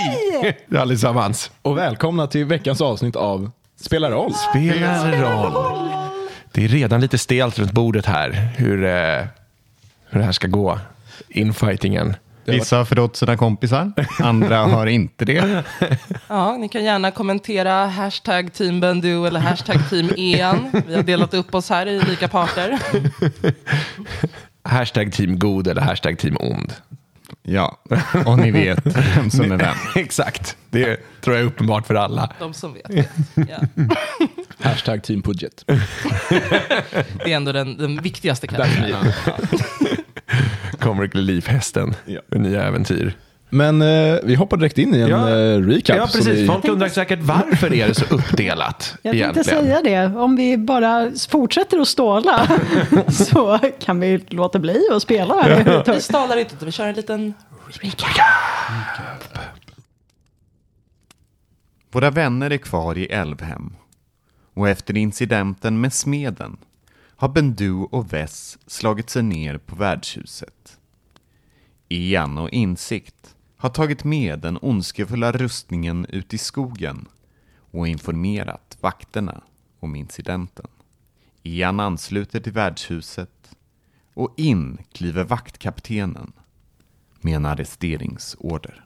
Hej allesammans! Och välkomna till veckans avsnitt av Spelar roll. Spelar roll. Det är redan lite stelt runt bordet här. Hur, eh, hur det här ska gå. Infightingen. Vissa har förrått sina kompisar, andra har inte det. Ja, ni kan gärna kommentera hashtag team Bendu eller hashtag team EAN. Vi har delat upp oss här i lika parter. Hashtag team god eller hashtag team ond. Ja, och ni vet vem som är vem. Exakt. Det tror jag är uppenbart för alla. De som vet. Ja. Hashtag Team Budget. Det är ändå den, den viktigaste kategorin. Kommer Leaf-hästen Ja. nya äventyr. Men eh, vi hoppar direkt in i en Ja. eh, recap. Ja, precis. vi- Folk undrar säkert varför är det så uppdelat Jag tänkte egentligen. säga det, om vi bara fortsätter att ståla så kan vi låta bli att spela här tag. Vi stalar inte, vi kör en liten... Våra vänner är kvar i Älvhem. Och efter incidenten med smeden har Bendu och Vess slagit sig ner på värdshuset. Ian och Insikt har tagit med den ondskefulla rustningen ut i skogen och informerat vakterna om incidenten. Ian ansluter till värdshuset och in kliver vaktkaptenen med en arresteringsorder.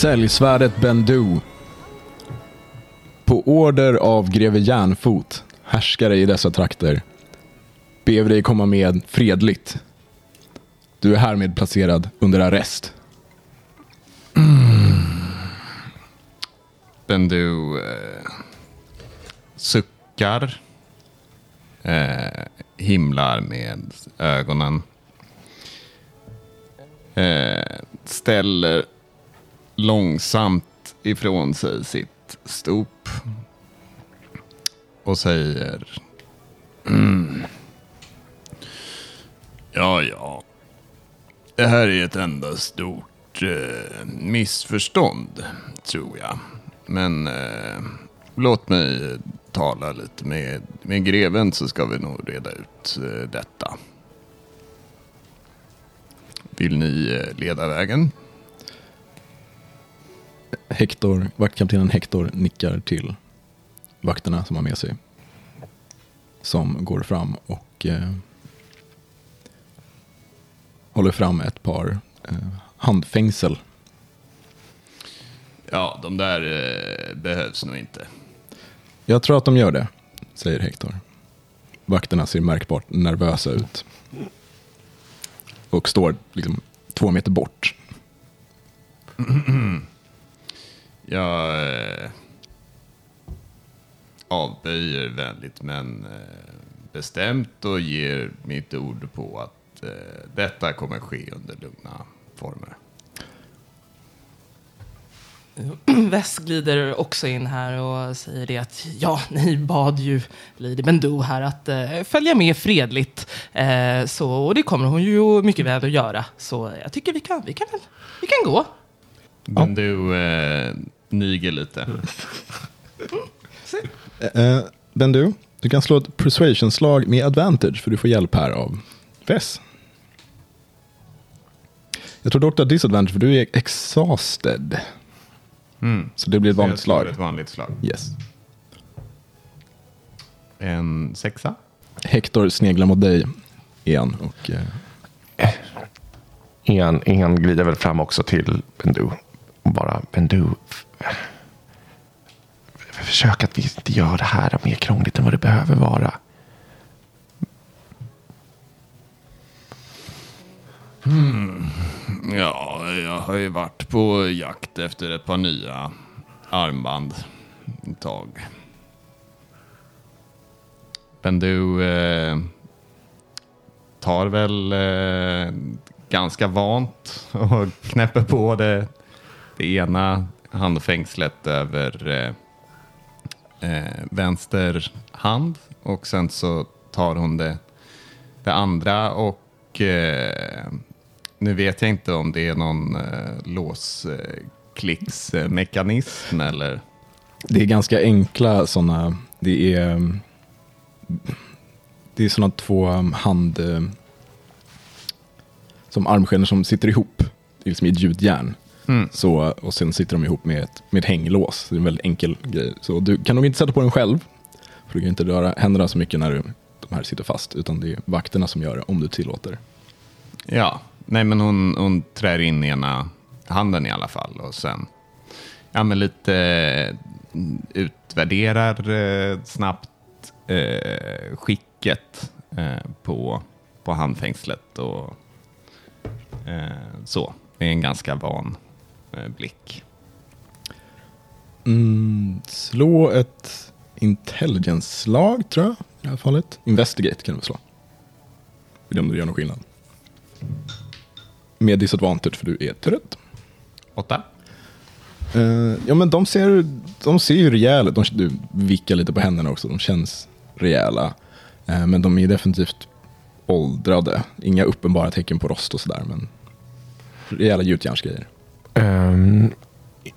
Säljsvärdet Bendu. På order av greve Järnfot, härskare i dessa trakter, ber vi dig komma med fredligt. Du är härmed placerad under arrest. Bendu eh, suckar, eh, himlar med ögonen, eh, ställer långsamt ifrån sig sitt stop och säger mm. Ja, ja. Det här är ett enda stort eh, missförstånd, tror jag. Men eh, låt mig tala lite med, med greven så ska vi nog reda ut eh, detta. Vill ni eh, leda vägen? Hector, vaktkaptenen Hector nickar till vakterna som har med sig. Som går fram och eh, håller fram ett par eh, handfängsel. Ja, de där eh, behövs nog inte. Jag tror att de gör det, säger Hector. Vakterna ser märkbart nervösa ut. Och står liksom två meter bort. Jag eh, avböjer vänligt men eh, bestämt och ger mitt ord på att eh, detta kommer ske under lugna former. Väst glider också in här och säger det att ja, ni bad ju Lady Bendu här att eh, följa med fredligt. Eh, så, och det kommer hon ju mycket väl att göra. Så jag tycker vi kan, vi kan, väl- vi kan gå. Men du eh, niger lite. Eh, Bendu, du kan slå ett persuasion-slag med advantage för du får hjälp här av Vess. Jag tror dock du har disadvantage för du är exhausted. Så det blir ett vanligt slag. Ett vanligt slag. Yes. En sexa. Hector sneglar mot dig igen och eh, En, en glider väl fram också till Bendu. Bara, Bendu. Försök att vi inte gör det här mer krångligt än vad det behöver vara. Hmm. Ja, jag har ju varit på jakt efter ett par nya armband ett tag. Men du eh, tar väl eh, ganska vant och knäpper på det, det ena handfängslet över, eh, eh, vänster hand och sen så tar hon det, det andra och eh, nu vet jag inte om det är någon eh, låsklicksmekanism eller Det är ganska enkla sådana, det är, det är sådana två hand, eh, som armskenor som sitter ihop, det är liksom i ett gjutjärn. Så, och sen sitter de ihop med ett, med ett hänglås, det är en väldigt enkel grej. Så du kan nog inte sätta på den själv, för du kan inte röra händerna så mycket när du, de här sitter fast, utan det är vakterna som gör det, om du tillåter. Ja, nej men hon, hon trär in ena handen i alla fall och sen ja, men lite eh, utvärderar eh, snabbt eh, skicket eh, på, på handfängslet och eh, så. Det är en ganska van blick. Mm, slå ett intelligence-slag tror jag, i det här fallet. Investigate kan du slå. Bedöm om du gör någon skillnad. Med disadvantage för du är trött. Åtta? Eh, ja men de ser, de ser ju rejäla de, Du vickar lite på händerna också, de känns rejäla. Eh, men de är definitivt åldrade. Inga uppenbara tecken på rost och sådär, men rejäla gjutjärnsgrejer. Um,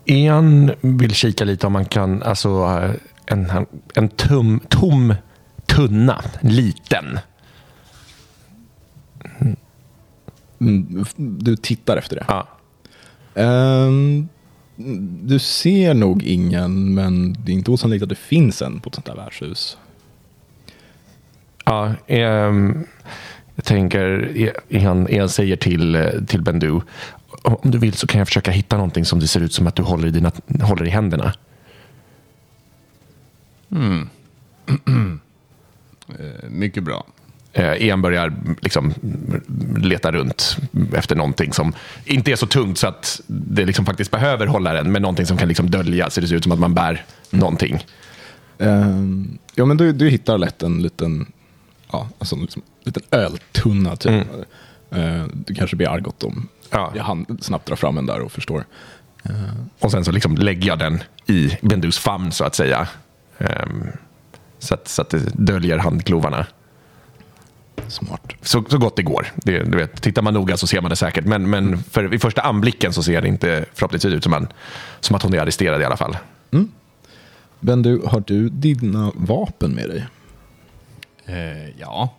en vill kika lite om man kan, alltså eh, en, en tum, tom tunna, liten. Mm, du tittar efter det. Ja. Ehm, du ser nog ingen, men det är inte osannolikt att det finns en på ett sånt där värdshus. Ja, ehm, jag tänker, han, han säger till, eh, till Bendu, om du vill så kan jag försöka hitta någonting som det ser ut som att du håller i, dina, håller i händerna. Eh, mycket bra. Eh, Ian börjar liksom leta runt efter någonting som inte är så tungt så att det liksom faktiskt behöver hålla den, men någonting som kan liksom dölja så det ser ut som att man bär någonting. Ehm, ja, men du, du hittar lätt en liten, ja, alltså liksom, liten öltunna. Typ. Ehm, du kanske ber Argot om Ja. jag hann snabbt dra fram en där och förstår. Och sen så liksom lägger jag den i Bendus famn så att säga. Ehm, så, att, så att det döljer handklovarna. Smart. Så, så gott det går. Det, du vet, tittar man noga så ser man det säkert. Men, men för, vid första anblicken så ser det inte förhoppningsvis ut som, man, som att hon är arresterad i alla fall. Bendu, har du dina vapen med dig? Eh, ja.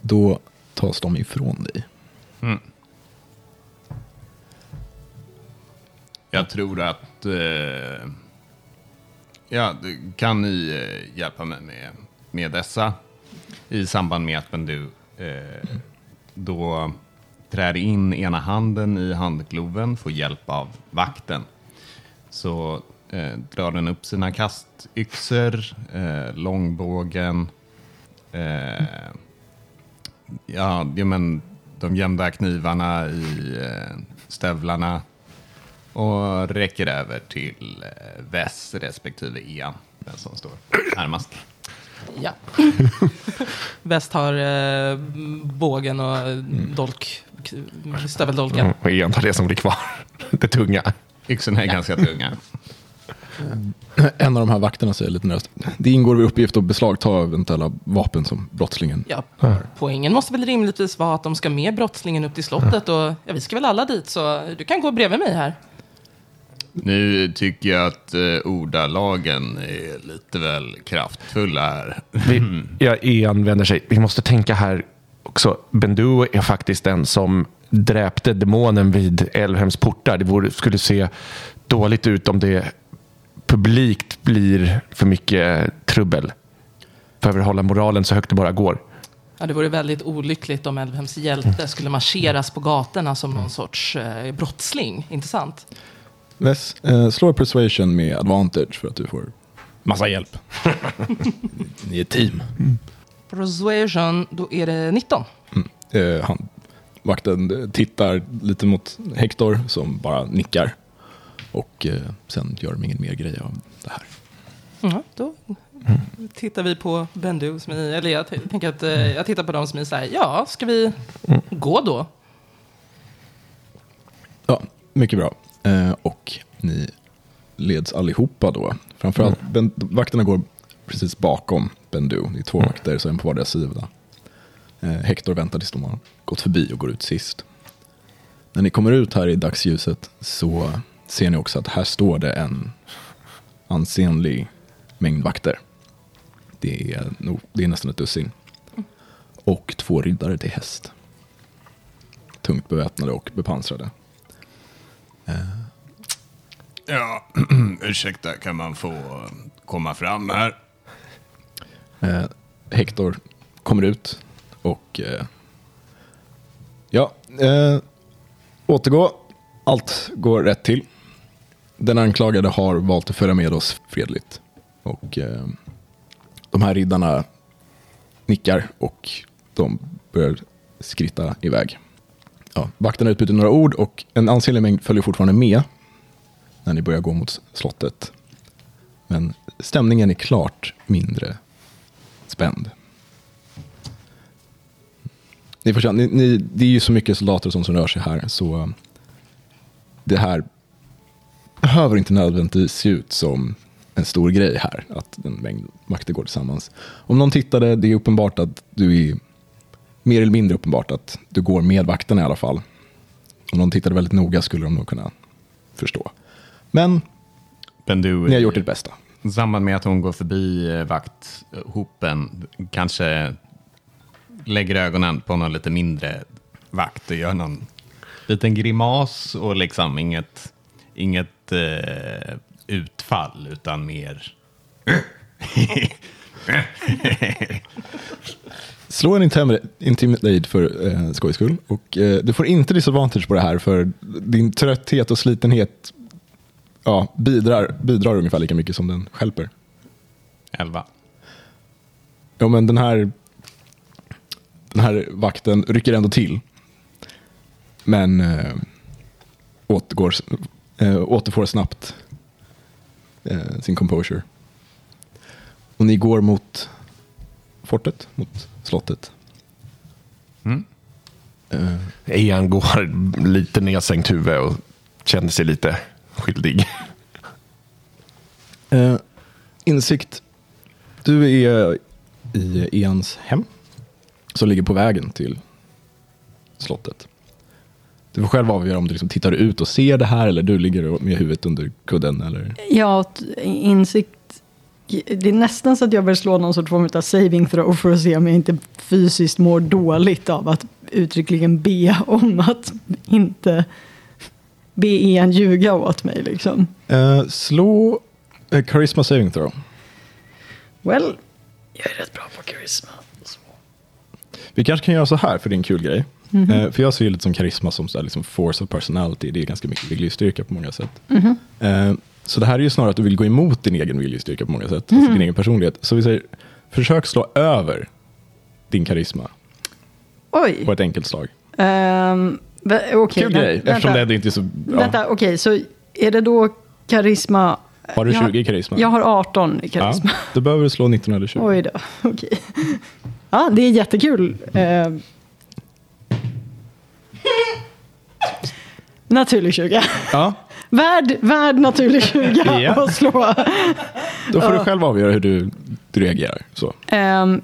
Då tas de ifrån dig. Jag tror att... Eh, ja, kan ni eh, hjälpa mig med, med dessa? I samband med att du eh, då trär in ena handen i handgloven, får hjälp av vakten. Så eh, drar den upp sina kastyxor, eh, långbågen, eh, ja, men de gömda knivarna i eh, stövlarna och räcker över till eh, Vess respektive Ian, den som står närmast. Ja. Väst har eh, bågen och eh, dolk, k- stöveldolken. Mm. Och Ian tar det som blir kvar. Det tunga. Yxorna är ganska tunga. En av de här vakterna säger lite nervöst. Det ingår i uppgift att beslagta eventuella vapen som brottslingen. Ja, poängen måste väl rimligtvis vara att de ska med brottslingen upp till slottet och ja, vi ska väl alla dit så du kan gå bredvid mig här. Nu tycker jag att eh, ordalagen är lite väl kraftfulla här. Vi, ja, Ian vänder sig. Vi måste tänka här också. Bendu är faktiskt den som dräpte demonen vid Elvhems portar. Det vore, skulle se dåligt ut om det publikt blir för mycket trubbel. Behöver hålla moralen så högt det bara går. Ja, det vore väldigt olyckligt om Elvhems hjälte skulle marscheras på gatorna som någon sorts eh, brottsling, inte sant? Wes, eh, slå persuasion med advantage för att du får massa hjälp. Ni är ett team. Persuasion, då är det 19. Eh, han, vakten eh, tittar lite mot Hector som bara nickar. Och eh, sen gör de ingen mer grej av det här. Ja, då tittar vi på Bendu, som är, eller jag tänker att eh, jag tittar på dem som är så här, ja, ska vi gå då? Ja, mycket bra. Eh, och ni leds allihopa då. Framförallt, ben, vakterna går precis bakom Bendu. Det är två vakter, så en på vardera sida. Eh, Hector väntar tills de har gått förbi och går ut sist. När ni kommer ut här i dagsljuset så ser ni också att här står det en ansenlig mängd vakter. Det är, nog, det är nästan ett dussin. Och två riddare till häst. Tungt beväpnade och bepansrade. Ja, ursäkta, kan man få eh, komma fram här? Eh, Hector kommer ut och eh, ja, eh, återgå. Allt går rätt till. Den anklagade har valt att följa med oss fredligt. Och eh, de här riddarna nickar och de börjar skritta iväg. Ja, vakterna utbyter några ord och en ansenlig mängd följer fortfarande med när ni börjar gå mot slottet. Men stämningen är klart mindre spänd. Ni förstår, ni, ni, det är ju så mycket soldater som, som rör sig här, så eh, det här behöver inte nödvändigtvis se ut som en stor grej här, att en mängd makter går tillsammans. Om någon tittade, det är uppenbart att du är, mer eller mindre uppenbart att du går med vakterna i alla fall. Om någon tittade väldigt noga skulle de nog kunna förstå. Men Bendu, ni har gjort ert bästa. I samband med att hon går förbi eh, vakthopen kanske lägger ögonen på någon lite mindre vakt och gör någon liten grimas och liksom inget, inget eh, utfall utan mer... Slå en intim- intimidate för eh, skojs skull. Och, eh, du får inte disadvantage på det här för din trötthet och slitenhet ja, bidrar, bidrar ungefär lika mycket som den skälper. Elva. Ja, men den här, den här vakten rycker ändå till. Men eh, återgår, eh, återfår snabbt eh, sin composure. Och ni går mot fortet, mot slottet. Mm. Eh, Ian går lite nedsänkt huvud och känner sig lite skyldig. Eh, insikt. Du är i Ians hem. Som ligger på vägen till slottet. Du får själv avgöra om du liksom tittar ut och ser det här eller du ligger med huvudet under kudden. Eller... Ja, insikt. Det är nästan så att jag vill slå någon sorts form av saving throw för att se om jag inte fysiskt mår dåligt av att uttryckligen be om att inte be en ljuga åt mig. Liksom. Eh, slå eh, Charisma saving throw. Well, jag är rätt bra på karisma. Vi kanske kan göra så här för din kul grej. Eh, för jag ser ju lite som karisma som så liksom force of personality. Det är ganska mycket viljestyrka på många sätt. Eh, så det här är ju snarare att du vill gå emot din egen viljestyrka på många sätt. Alltså din egen personlighet. Så vi säger, försök slå över din karisma Oj. på ett enkelt slag. Um, Okej, Kul vä- grej, eftersom vänta. det inte är så... Ja. Vänta, okej, så är det då karisma? Har du Jag 20 i karisma? Jag har 18 i karisma. Ja, då behöver du slå 19 eller 20. Oj då, okej. Ja, det är jättekul. Eh, naturlig 20. Ja, Värd, värd naturlig 20 Ja. att slå. då får du själv avgöra hur du, du reagerar. Så. Ehm,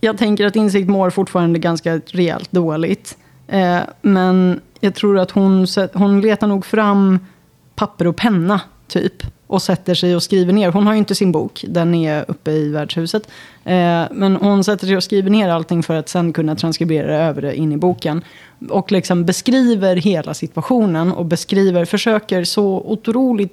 jag tänker att insikt mår fortfarande ganska rejält dåligt. Eh, men jag tror att hon, hon letar nog fram papper och penna, typ. Och sätter sig och skriver ner. Hon har ju inte sin bok, den är uppe i värdshuset. Eh, men hon sätter sig och skriver ner allting för att sen kunna transkribera över det in i boken. Och liksom beskriver hela situationen och beskriver, försöker så otroligt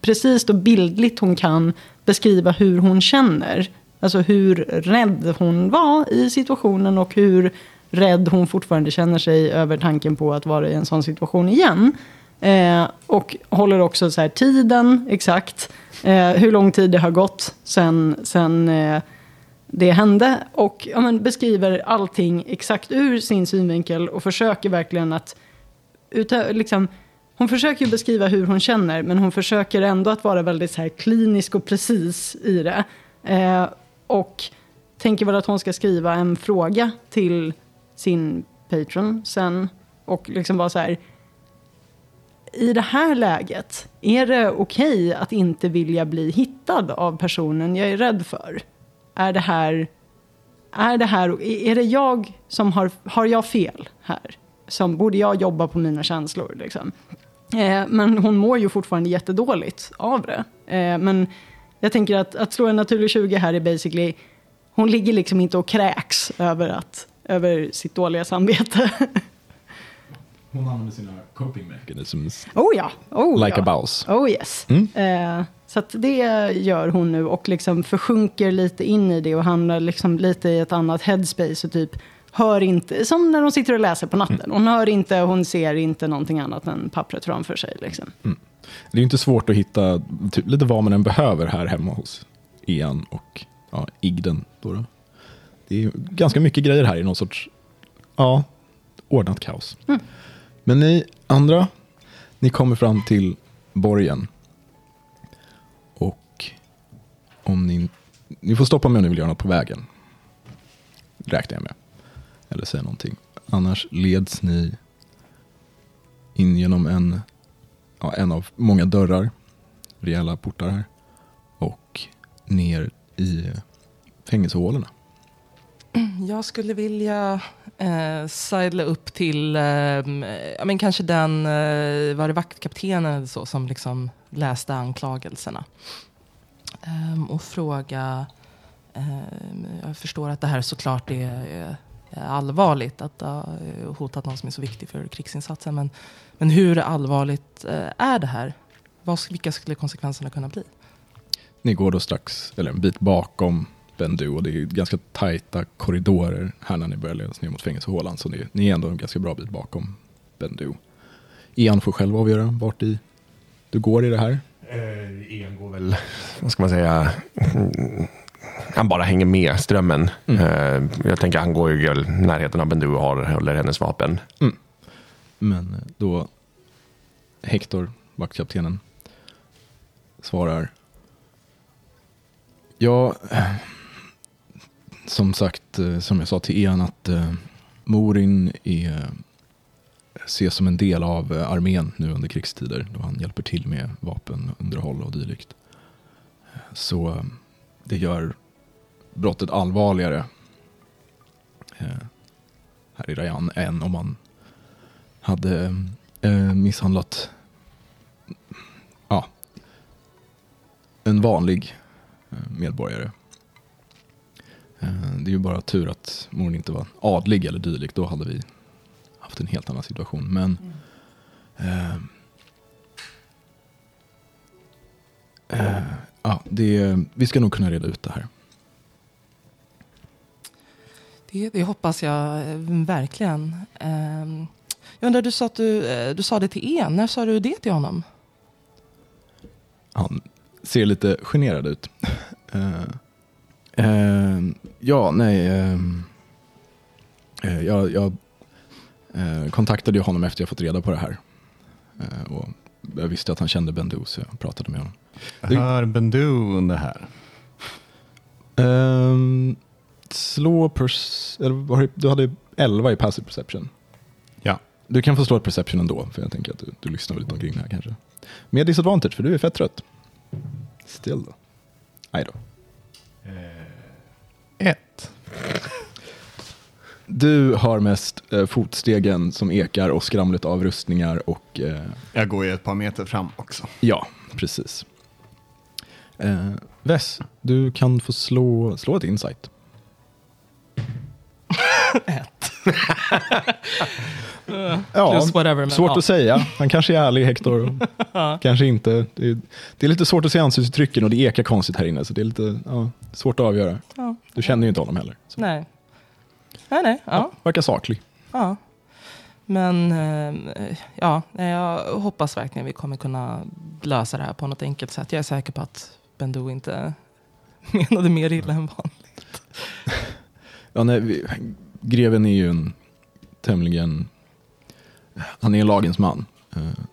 precis och bildligt hon kan beskriva hur hon känner. Alltså hur rädd hon var i situationen och hur rädd hon fortfarande känner sig över tanken på att vara i en sån situation igen. Eh, och håller också så här tiden exakt. Eh, hur lång tid det har gått sen, sen eh, det hände. Och ja, men, beskriver allting exakt ur sin synvinkel och försöker verkligen att utö- liksom, hon försöker ju beskriva hur hon känner, men hon försöker ändå att vara väldigt så här klinisk och precis i det. Eh, och tänker väl att hon ska skriva en fråga till sin patron sen. Och liksom vara så här i det här läget, är det okej att inte vilja bli hittad av personen jag är rädd för? Är det här, är det här, är det jag som har, har jag fel här? Som, borde jag jobba på mina känslor liksom? Eh, men hon mår ju fortfarande jättedåligt av det. Eh, men jag tänker att, att slå en naturlig 20 här är basically, hon ligger liksom inte och kräks över, att, över sitt dåliga samvete. Hon använder sina coping mechanisms. Oh ja, oh Like ja. a bouse. Oh yes. Eh, så att det gör hon nu och liksom försjunker lite in i det och hamnar liksom lite i ett annat headspace och typ hör inte, som när hon sitter och läser på natten. Hon hör inte, hon ser inte någonting annat än pappret framför sig. Liksom. Det är ju inte svårt att hitta typ, lite vad man än behöver här hemma hos Ian och ja, Igden. Då då. Det är ganska mycket grejer här i någon sorts ja, ordnat kaos. Men ni andra, ni kommer fram till borgen. Och om ni, ni får stoppa mig om ni vill göra något på vägen. Räknar jag med. Eller säga någonting. Annars leds ni in genom en ja, en av många dörrar, rejäla portar här, och ner i fängelsehålorna. Jag skulle vilja eh, sidla upp till, eh, ja, men kanske den, eh, var det vaktkaptenen eller så, som liksom läste anklagelserna. Eh, och fråga, ehm, jag förstår att det här såklart är, är, allvarligt, att det har hotat någon som är så viktig för krigsinsatsen. Men, men hur allvarligt eh, är det här? Vad, vilka skulle konsekvenserna kunna bli? Ni går då strax, eller en bit bakom Bendu och det är ganska tajta korridorer här när ni börjar ledas ner mot fängelsehålan. Så ni, ni är ändå en ganska bra bit bakom Bendu. Ian får själv avgöra vart i du går i det här. Eh, Ian går väl, vad ska man säga, mm, han bara hänger med strömmen. Eh, jag tänker han går ju i närheten av Bendu och har, håller hennes vapen. Men eh, då Hector, vaktkaptenen, svarar. Ja, som sagt, eh, som jag sa till Ian, att eh, Morin är, ses som en del av eh, armén nu under krigstider, då han hjälper till med vapenunderhåll och dylikt. Så eh, det gör brottet allvarligare eh, här i Rayan än om man hade eh, misshandlat ja, en vanlig eh, medborgare. Eh, det är ju bara tur att mor inte var adlig eller dylikt. Då hade vi haft en helt annan situation. Men eh, eh, ja, det, vi ska nog kunna reda ut det här. Det, det hoppas jag eh, verkligen. Ehm, jag undrar, du sa, att du, eh, du sa det till Ian. När sa du det till honom? Han ser lite generad ut. Eh, ja, nej. eh, jag jag eh, kontaktade ju honom efter jag fått reda på det här. Eh, och jag visste att han kände Bendu så jag pratade med honom. Det- Hör Bendu det här? Ehm, slå pers... Eller, du- du hade 11 i passive perception. Ja. Du kan få slå ett perception ändå, för jag tänker att du, du lyssnar lite omkring det här kanske. Med disadvantage, för du är fett trött. Still då. Nej då. Ett. Du har mest eh, fotstegen som ekar och skramlet av rustningar och eh, Jag går ju ett par meter fram också. ja, precis. Eh, Vess, du kan få slå, slå ett insight. Ja, Plus whatever. Men, svårt ja. att säga. Han kanske är ärlig, Hector. kanske inte. Det är, det är lite svårt att se ansiktsuttrycken och det ekar konstigt här inne. Så det är lite ja, svårt att avgöra. Du känner ju inte honom heller. Så. Nej. Nej, nej. Ja. Verkar saklig. ja. Men eh, ja, jag hoppas verkligen vi kommer kunna lösa det här på något enkelt sätt. Jag är säker på att Bendu inte menade mer illa än vanligt. Ja, nej, vi, greven är ju en tämligen... Han är en lagens man. Eh,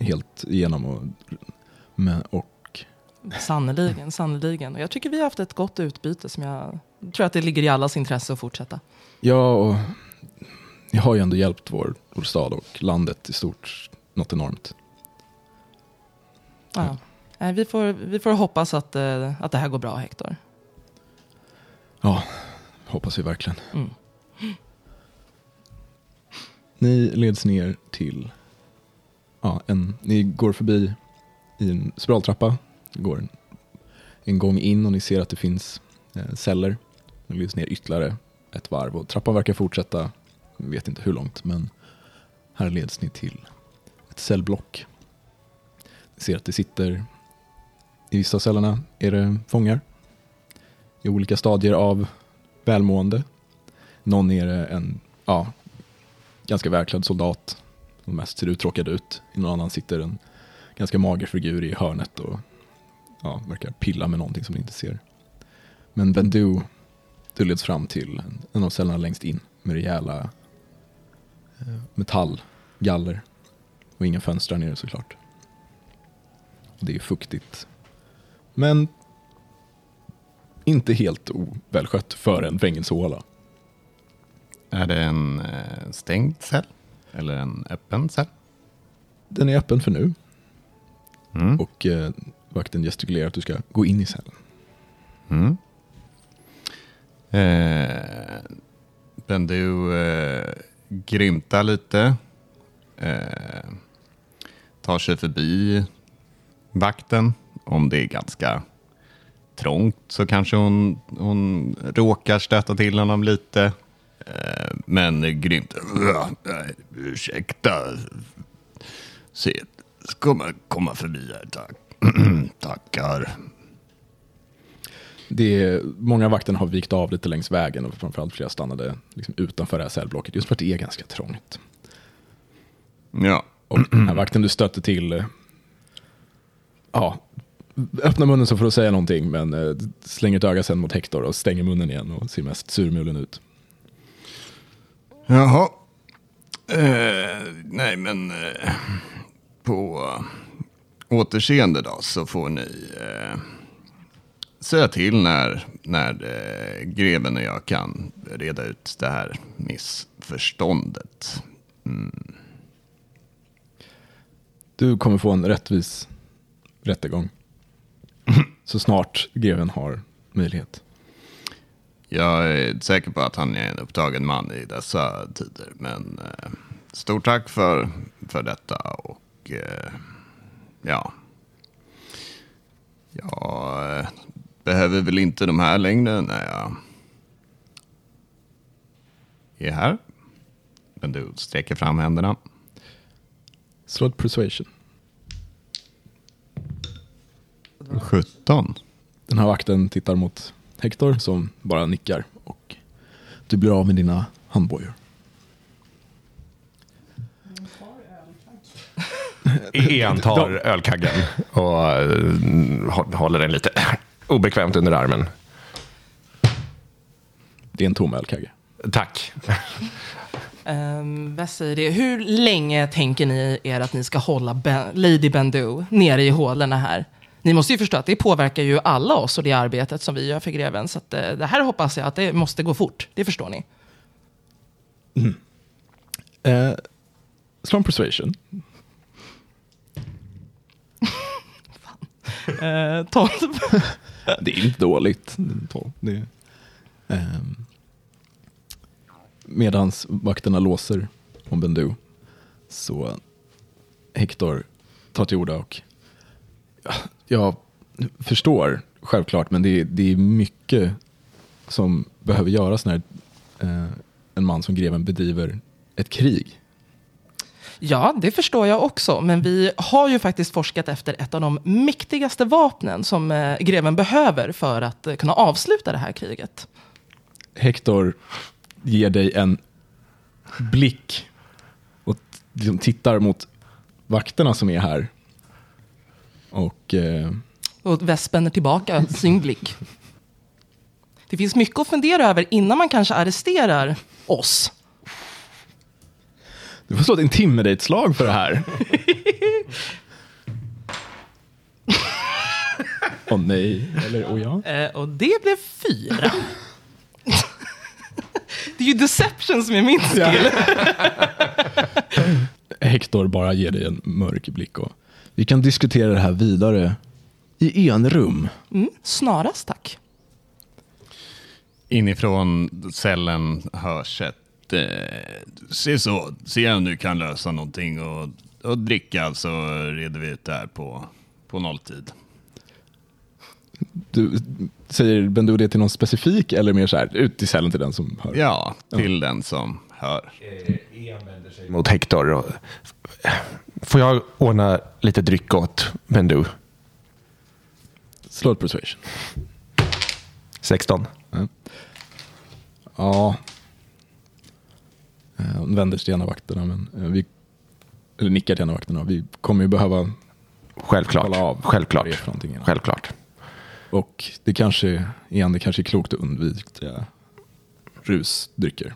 helt igenom. Och, men, och Sannerligen, sannerligen. Och jag tycker vi har haft ett gott utbyte som jag tror att det ligger i allas intresse att fortsätta. Ja, och jag har ju ändå hjälpt vår, vår stad och landet i stort något enormt. Ja. Nej, Vi, får, vi får hoppas att, eh, att det här går bra, Hector. Ja, hoppas vi verkligen. Mm. Ni leds ner till, ja, en, ni går förbi i en spiraltrappa, går en, en gång in och ni ser att det finns eh, celler. Ni leds ner ytterligare ett varv och trappan verkar fortsätta, jag vet inte hur långt, men här leds ni till ett cellblock. Ni ser att det sitter, i vissa av cellerna är det fångar i olika stadier av välmående. Någon är det en ja, ganska välklädd soldat som mest ser uttråkad ut. I någon annan sitter en ganska mager figur i hörnet och ja, verkar pilla med någonting som ni inte ser. Men Vendu, du leds fram till en, av cellerna längst in med rejäla eh, metallgaller och inga fönster nere såklart. Och det är fuktigt. Men inte helt ovälskött för en fängelsehåla. Är det en eh, stängd cell? Eller en öppen cell? Den är öppen för nu Mm. och eh, vakten gestikulerar att du ska gå in i cellen. Mm. Eh, Bendu eh, grymtar lite. Eh, tar sig förbi vakten. Om det är ganska trångt så kanske hon, hon råkar stöta till honom lite. Men grymt. Nej, ursäkta. Se, ska man komma förbi här, tack. Tackar. Det är, många vakterna har vikt av lite längs vägen och framförallt flera stannade liksom utanför det här cellblocket just för att det är ganska trångt. Ja. Och den här vakten du stötte till, ja, öppnar munnen så får du säga någonting men eh, slänger ett öga sen mot Hector och stänger munnen igen och ser mest surmulen ut. Jaha. Eh, nej, men eh, på återseende då så får ni eh, säga till när, när eh, greven och jag kan reda ut det här missförståndet. Du kommer få en rättvis rättegång. Så snart greven har möjlighet. Jag är säker på att han är en upptagen man i dessa tider. Men eh, stort tack för, för detta. Och eh, ja. Jag eh, behöver väl inte de här längre när jag är här. Men du sträcker fram händerna. Slå ett persuasion. 17. Den här vakten tittar mot Hector som bara nickar och du blir av med dina handbojor. Ian tar ölkaggen och eh, hå- håller den lite obekvämt under armen. Det är en tom ölkagge. Tack. Um, vad säger det? Hur länge tänker ni er att ni ska hålla ben, Lady Bendu nere i hålorna här? Ni måste ju förstå att det påverkar ju alla oss och det arbetet som vi gör för greven. Så att, eh, det här hoppas jag att det måste gå fort. Det förstår ni. Eh, slå en persuasion. Uh, 12. Det är inte dåligt. Tolv. Det är, ehm, medans vakterna låser om Bendu så Hector tar till orda och jag förstår självklart men det är, det är mycket som behöver göras när eh, en man som greven bedriver ett krig. Ja, det förstår jag också. Men vi har ju faktiskt forskat efter ett av de mäktigaste vapnen som eh, greven behöver för att eh, kunna avsluta det här kriget. Hector ger dig en blick och liksom tittar mot vakterna som är här. Och eh, Och Wes spänner tillbaka sin blick. Det finns mycket att fundera över innan man kanske arresterar oss. du får slå ett intimidate-slag för det här. Åh nej, eller åh ja. Eh, och det blev fyra. det är ju deception som är min skill. Hector bara ger dig en mörk blick. Och vi kan diskutera det här vidare i enrum. Mm, snarast tack. Inifrån cellen hörs ett Eh, se så, se om du kan lösa någonting och, och dricka så reder vi ut det här på, på nolltid. Du, säger Bendu det till någon specifik eller mer så här ut i cellen till den som hör? Ja, till den som hör. Mot Hector. Och, får jag ordna lite dryck åt Bendu? Slå persuasion. 16. Ja. Eh, Hon vänder sig till en av vakterna, men eh, vi, eller nickar till en av vakterna. Vi kommer ju behöva, Självklart. Av Självklart. Självklart. och det kanske, igen, det kanske är klokt att undvika rusdrycker.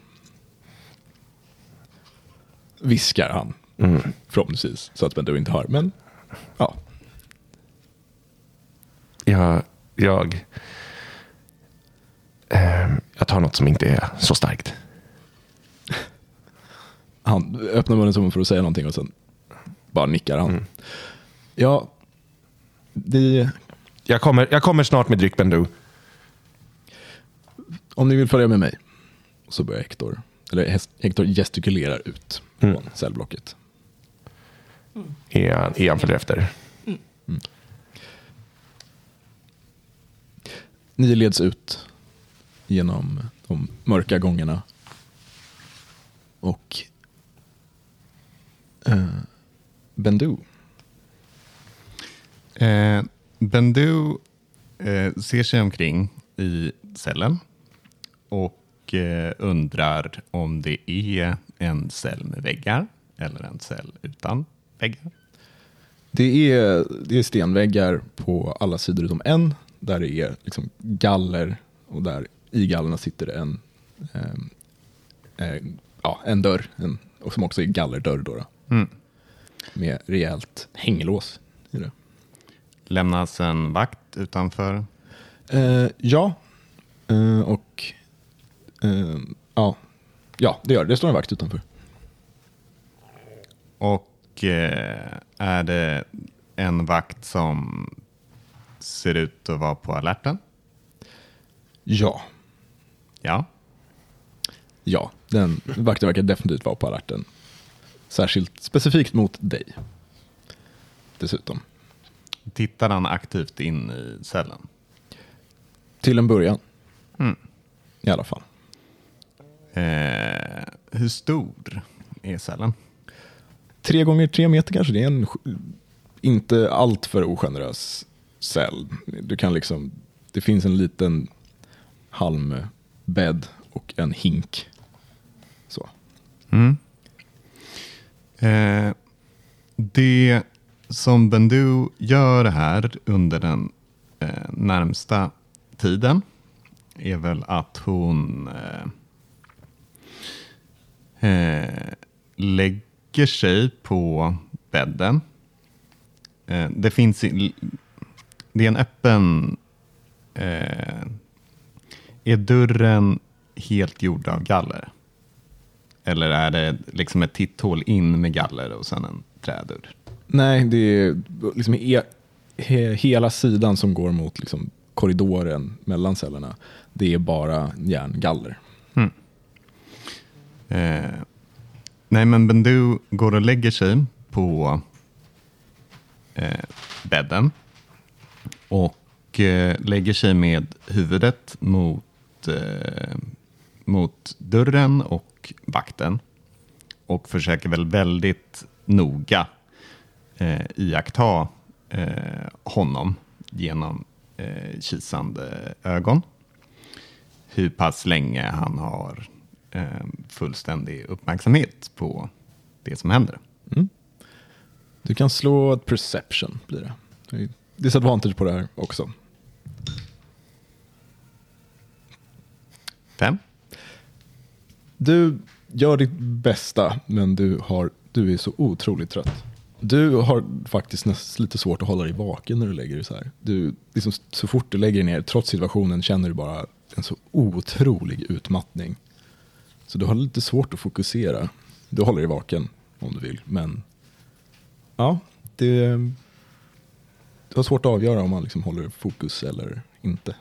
Viskar han, förhoppningsvis, så att Bendu inte hör. Men ja, Jag, jag, ehm, jag tar något som inte är så starkt. han öppnar munnen som för att säga någonting och sen bara nickar han. Ja, det, Jag kommer, jag kommer snart med dryck Bendu. om ni vill följa med mig. Så börjar Hector, eller Hector gestikulerar ut från cellblocket. Ian, Ian följer efter. Ni leds ut genom de mörka gångerna. Och eh, Bendu, Eh, Bendu eh, ser sig omkring i cellen och eh, undrar om det är en cell med väggar eller en cell utan väggar. det är, det är stenväggar på alla sidor utom en. Där det är liksom galler och där i gallerna sitter en, eh, eh, ja, en dörr. En, och som också är gallerdörr då, då. Mm. Med rejält hänglås i det. Lämnas en vakt utanför. Eh, ja, eh, och eh, ja. ja, det gör det. Det står en vakt utanför. Och eh, är det en vakt som ser ut att vara på alerten? Ja, Ja. ja. Den vakten verkar definitivt vara på alerten. Särskilt specifikt mot dig. Dessutom. Tittar han aktivt in i cellen? Till en början. Mm. I alla fall. Eh, hur stor är cellen? Tre gånger tre meter kanske. Det är en inte alltför ogenerös cell. Du kan liksom, det finns en liten halmbädd och en hink. Så. Mm. Eh, det som Bendu gör här under den eh, närmsta tiden är väl att hon eh, eh, lägger sig på bädden. Eh, det finns det är en öppen eh, är dörren helt gjord av galler? Eller är det liksom ett titthål in med galler och sen en trädörr? Nej, det är liksom he, he, hela sidan som går mot liksom korridoren mellan cellerna. Det är bara järngaller. Eh, nej, men Bendu går och lägger sig på eh, bädden och eh, lägger sig med huvudet mot, eh, mot dörren och vakten och försöker väl väldigt noga eh, iaktta eh, honom genom eh, kisande ögon. Hur pass länge han har fullständig uppmärksamhet på det som händer. Du kan slå ett perception blir det. Det är disadvantage på det här också. Fem? Du gör ditt bästa, men du, har, du är så otroligt trött. Du har faktiskt nästan lite svårt att hålla dig vaken när du lägger dig så här. Du, liksom, så fort du lägger dig ner, trots situationen, känner du bara en så otrolig utmattning. Så du har lite svårt att fokusera. Du håller dig vaken, om du vill. Men ja, det, du har svårt att avgöra om man liksom håller fokus eller inte.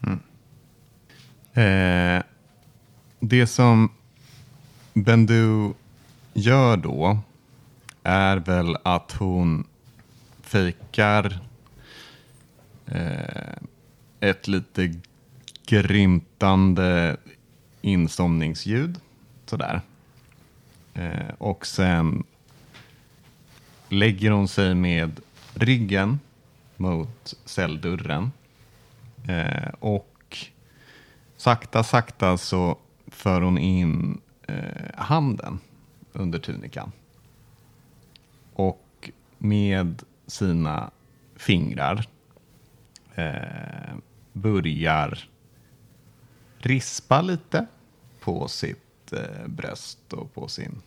Mm. Eh, det som Bendu gör då är väl att hon fejkar eh, ett lite grymtande insomningsljud. Sådär. Eh, och sen lägger hon sig med ryggen mot celldörren. Eh, och sakta, sakta så för hon in eh, handen under tunikan. Och med sina fingrar eh, börjar rispa lite på sitt eh, bröst och på sin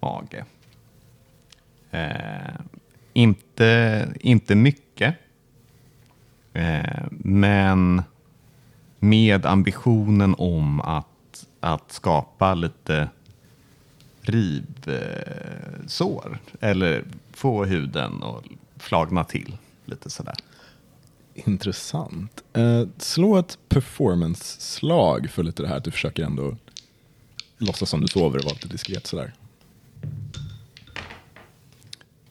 mage. Eh, inte, inte mycket. Eh, men med ambitionen om att, att skapa lite rivsår. Eh, eller få huden att flagna till lite sådär. Intressant. Eh, slå ett performance-slag för lite det här att du försöker ändå låtsas som du sover och vara lite diskret sådär.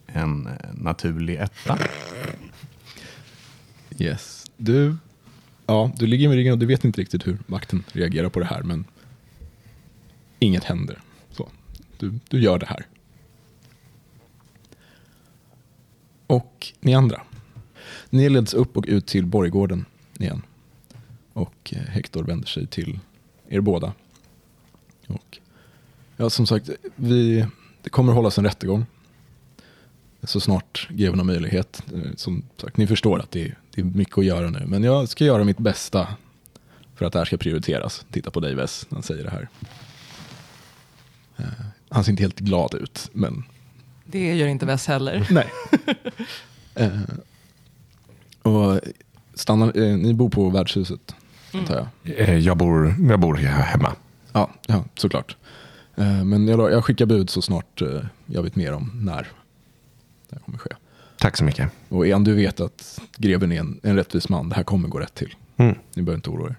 En eh, naturlig etta. Yes. Du, ja, du ligger med ryggen och du vet inte riktigt hur makten reagerar på det här men inget händer. Så, du, du gör det här. Och ni andra. Ni leds upp och ut till borggården igen. Och eh, Hector vänder sig till er båda. Och, ja, som sagt, vi, det kommer hållas en rättegång. Så snart greven har möjlighet. Eh, Som sagt, ni förstår att det är, det är mycket att göra nu. Men jag ska göra mitt bästa för att det här ska prioriteras. Titta på dig Wes, när han säger det här. Eh, Han ser inte helt glad ut, men Det gör inte Wes heller. Nej. och stanna, eh, ni bor på värdshuset, antar jag? Eh, Jag bor, jag bor här hemma. Ja, ja såklart. Eh, men jag, jag skickar bud så snart eh, jag vet mer om när det här kommer ske. Tack så mycket. Och igen, du vet att greven är en, en rättvis man. Det här kommer gå rätt till. Mm. Ni behöver inte oroa er.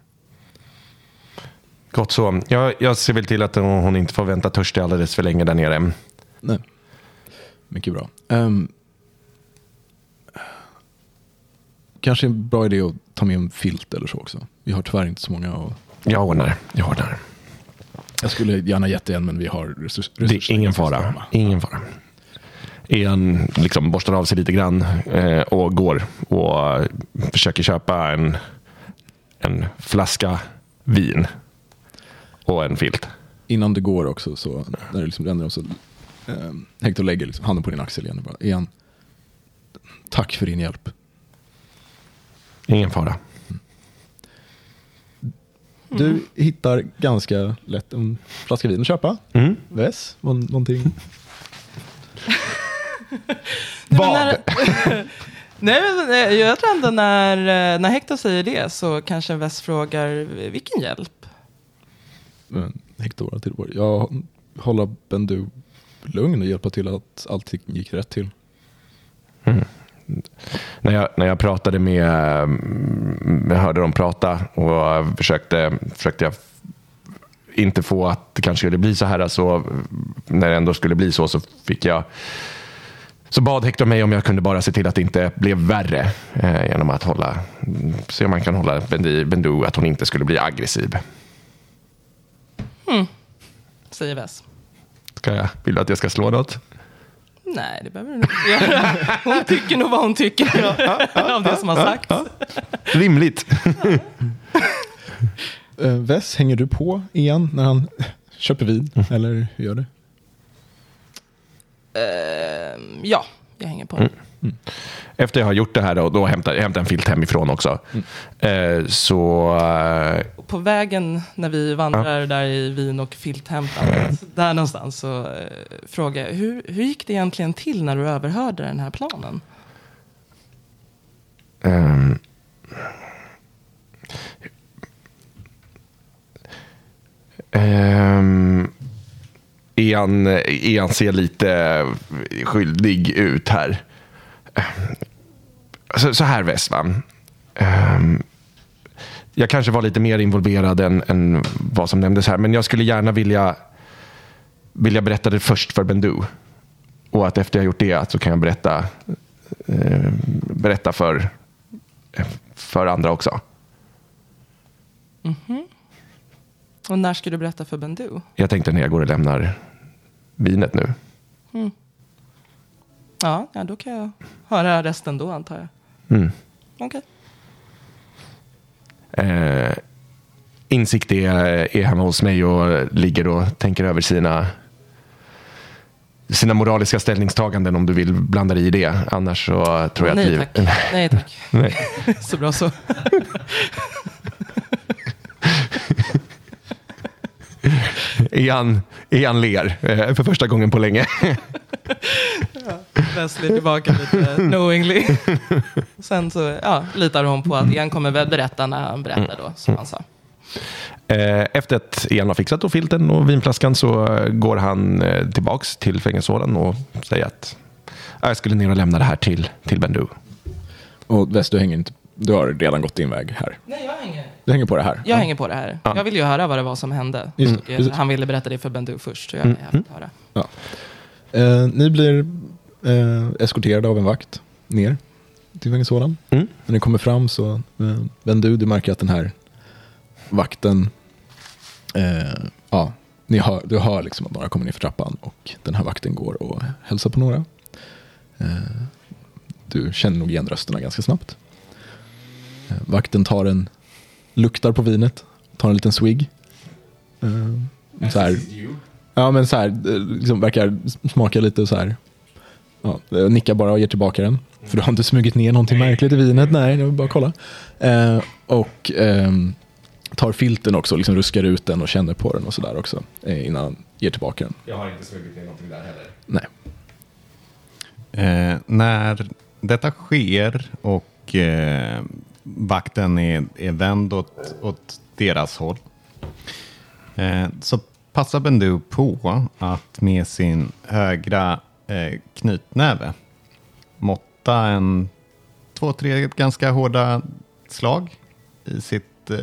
Gott så. Jag, jag ser väl till att hon inte får vänta törstig alldeles för länge där nere. Nej. Mycket bra. Ehm, kanske en bra idé att ta med en filt eller så också. Vi har tyvärr inte så många. Och Jag ordnar. Jag ordnar. jag skulle gärna gett en, men vi har resurs, Det är ingen fara. Ingen fara. En liksom borstar av sig lite grann eh, och går och försöker köpa en, en flaska vin och en filt. Innan det går också, så när det liksom ändrar så eh, Hector lägger liksom handen på din axel igen och bara, igen. Tack för din hjälp. Ingen fara. Du hittar ganska lätt en flaska vin att köpa. Mm. Väs, någonting. Vad? När, nej, men jag tror ändå när, eh, när Hector säger det så kanske Wes frågar vilken hjälp? Men Hector var till bord. Jag håller Bendu lugn och hjälpa till att allting gick rätt till. När jag, när jag pratade med, mm, jag hörde dem prata och försökte, försökte jag inte få att det kanske skulle bli så här. Så när det ändå skulle bli så så fick jag så bad Hector mig om jag kunde bara se till att det inte blev värre eh, genom att hålla, se om man kan hålla Bendu, att hon inte skulle bli aggressiv. Säger Wes. Ska jag, vill du att jag ska slå något? Nej, det behöver du inte göra. Hon tycker nog vad hon tycker av det som har sagts. Rimligt. Uh, hänger du på igen när han köper vin? Eller hur gör du? Eh, ja, jag hänger på. Efter jag har gjort det här då, då hämtar jag hämtar en filt hemifrån också. Eh, så eh, Och På vägen när vi vandrar där i vin och filthämtandet, där någonstans, så eh, frågar jag hur, hur gick det egentligen till när du överhörde den här planen? Ehm. Ehm. Ian, Ian ser lite skyldig ut här. Så, så här Wes? Ehm, jag kanske var lite mer involverad än, än vad som nämndes här, men jag skulle gärna vilja, vilja berätta det först för Bendu. Och att efter jag gjort det så kan jag berätta, eh, berätta för, för andra också. Och när ska du berätta för Bendu? Jag tänkte när jag går och lämnar vinet nu. Ja, ja, då kan jag höra resten då antar jag. Mm. Okej. Eh, insikt är, är hemma hos mig och ligger och tänker över sina sina moraliska ställningstaganden om du vill blanda dig i det. Annars så tror jag att Nej liv... tack. Nej tack. Nej. Så bra så. Ian, Ian ler eh, för första gången på länge. Wesley tillbaka lite knowingly. Sen så ja, litar hon på att Ian kommer väl berätta när han berättar då, som han sa. Eh, Efter att Ian har fixat filten och vinflaskan så går han eh, tillbaks till fängelsehålan och säger att "Ja, jag skulle ner och lämna det här till, till Bendu. Och West, du, hänger inte, du har redan gått din väg här. Nej, jag hänger. Du hänger på det här. Jag hänger på det här. Ja. Jag vill ju höra vad det var som hände. Just det, Och, eh, han ville berätta det för Bendu först, så jag för att höra. Ja. Eh, ni blir eh, eskorterade av en vakt ner till fängelsehålan. Mm. När ni kommer fram så eh, vänder du, du märker att den här vakten, eh, ja, ni hör, du hör liksom att några kommer ner för trappan och den här vakten går och hälsar på några. Eh, du känner nog igen rösterna ganska snabbt. Eh, vakten tar en, luktar på vinet, tar en liten swig. Eh, så här, Ja men så här, eh, liksom verkar smaka lite så här. Ja, eh, nickar bara och ger tillbaka den. För du har inte smugit ner någonting märkligt i vinet. Nej, jag vill bara kolla. Eh, och ehm, tar filten också, liksom ruskar ut den och känner på den och sådär också. Eh, innan han ger tillbaka den. Jag har inte smugit ner någonting där heller. Nej. Eh, när detta sker och eh, vakten är, är vänd åt, åt deras håll eh, så passar Bendu på att med sin högra eh, knytnäve måtta en två, tre ganska hårda slag i sitt eh,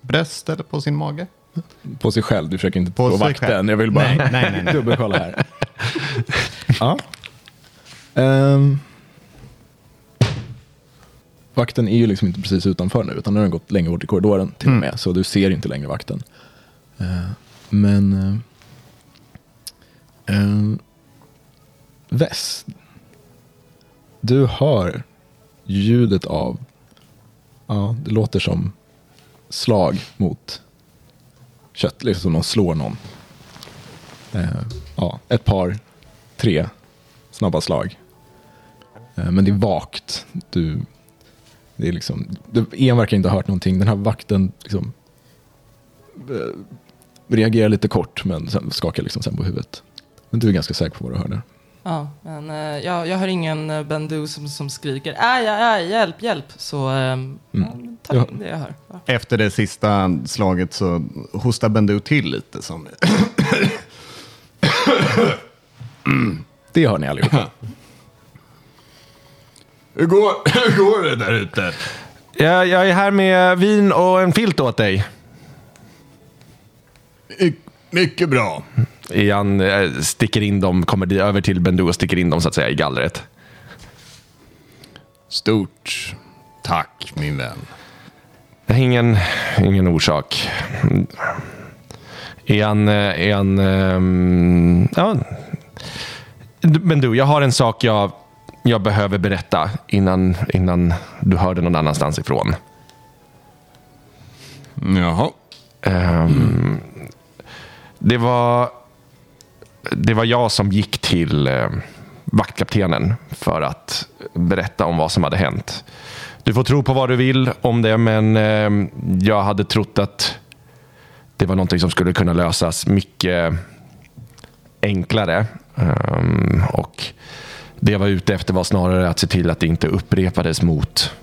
bröst eller på sin mage. På sig själv, du försöker inte På vakten. själv. Jag vill bara Nej, nej, nej, nej. dubbelkolla här. ja. Ehm. Vakten är ju liksom inte precis utanför nu, utan nu har den gått längre bort i korridoren till och med, så du ser inte längre vakten. Eh, men... Uh, uh, Väst. Du hör ljudet av, ja, det låter som slag mot kött, liksom som någon slår någon. Eh, ja, ett par, tre snabba slag. Eh, men det är vagt. Du, det är liksom, en verkar inte ha hört någonting. Den här vakten liksom, eh, reagerar lite kort men sen skakar liksom sen på huvudet. Men du är ganska säker på vad du hörde. Ja, men eh, jag, jag hör ingen uh, Bendu som, som skriker aj, aj, aj, hjälp, hjälp. Så um, ja, ta Ja. det jag hör. Ja. Efter det sista slaget så hostar Bendu till lite. Som, Det hör ni allihopa. Hur går, hur går det där ute? Jag, jag är här med vin och en filt åt dig. My- Mycket bra. Ian eh, sticker in dem, kommer över till Bendu och sticker in dem så att säga i gallret. Stort tack min vän. Ingen, ingen orsak. Ian, eh, Ian, ehm, ja. Men du, jag har en sak jag, jag behöver berätta innan, innan du hör det någon annanstans ifrån. Jaha. Ehm, det, var, det var jag som gick till eh, vaktkaptenen för att berätta om vad som hade hänt. Du får tro på vad du vill om det, men eh, jag hade trott att det var någonting som skulle kunna lösas mycket enklare. Ehm, och det jag var ute efter var snarare att se till att det inte upprepades mot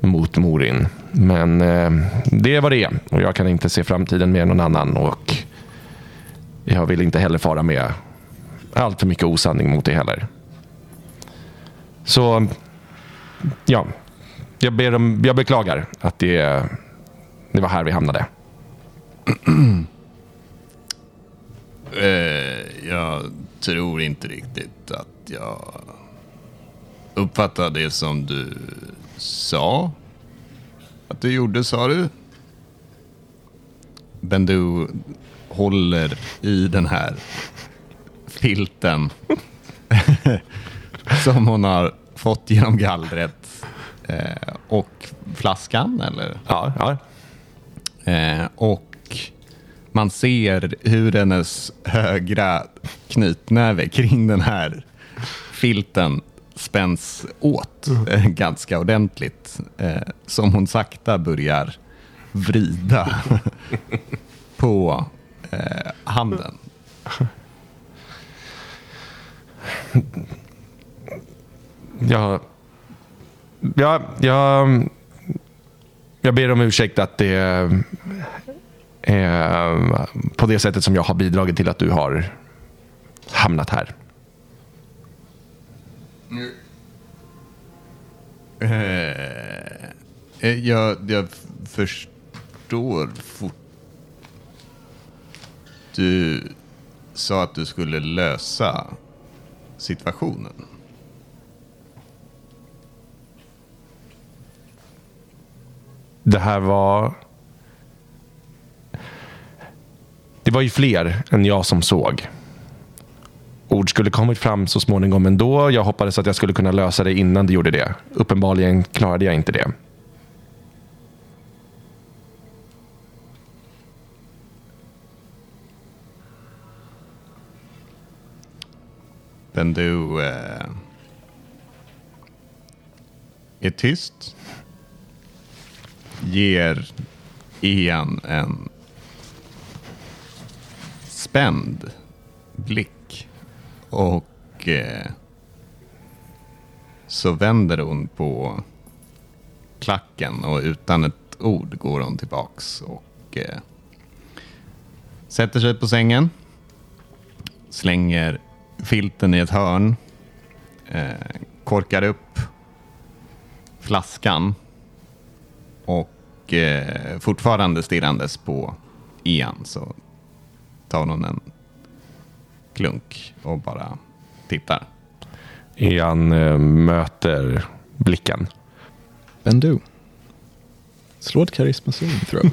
mot Morin. Men eh, det var det och jag kan inte se framtiden med någon annan. Och jag vill inte heller fara med allt för mycket osanning mot det heller. Så, ja. Jag, ber om, jag beklagar att det, det var här vi hamnade. Eh, jag tror inte riktigt att jag uppfattade det som du sa. Att du gjorde, sa du? Bendu håller i den här filten som hon har fått genom gallret. Eh, och flaskan, eller? Ja, ja. Eh, och man ser hur hennes högra knytnäve kring den här filten spänns åt eh, ganska ordentligt. Eh, som hon sakta börjar vrida på eh, handen. Jag, ja, jag, jag ber om ursäkt att det är på det sättet som jag har bidragit till att du har hamnat här. Eh, eh jag, jag förstår fort... Du sa att du skulle lösa situationen. Det här var... Det var ju fler än jag som såg. Ord skulle kommit fram så småningom ändå. Jag hoppades att jag skulle kunna lösa det innan det gjorde det. Uppenbarligen klarade jag inte det. Men du eh, är tyst. Ger Ian en spänd blick. Och eh, så vänder hon på klacken och utan ett ord går hon tillbaks och eh, sätter sig på sängen. Slänger filten i ett hörn. Eh, korkar upp flaskan. Och eh, fortfarande stirrandes på Ian så tar hon en klunk och bara tittar. Ian eh, möter blicken. Bendu. Slå ett karisma saving throw.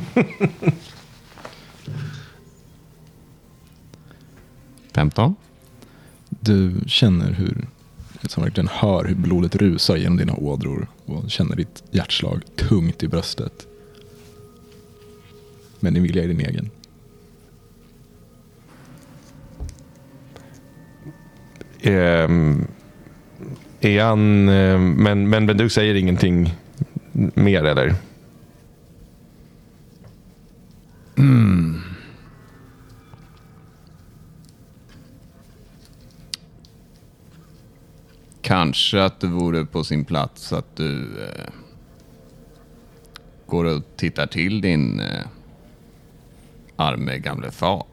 15. Du känner hur, som verkligen hör hur blodet rusar genom dina ådror och känner ditt hjärtslag tungt i bröstet. Men din vilja är din egen. Ehm, Är han, eh, men, men, men du säger ingenting mer eller? Hmm. Kanske att det vore på sin plats att du eh, går och tittar till din eh, arme gamle far.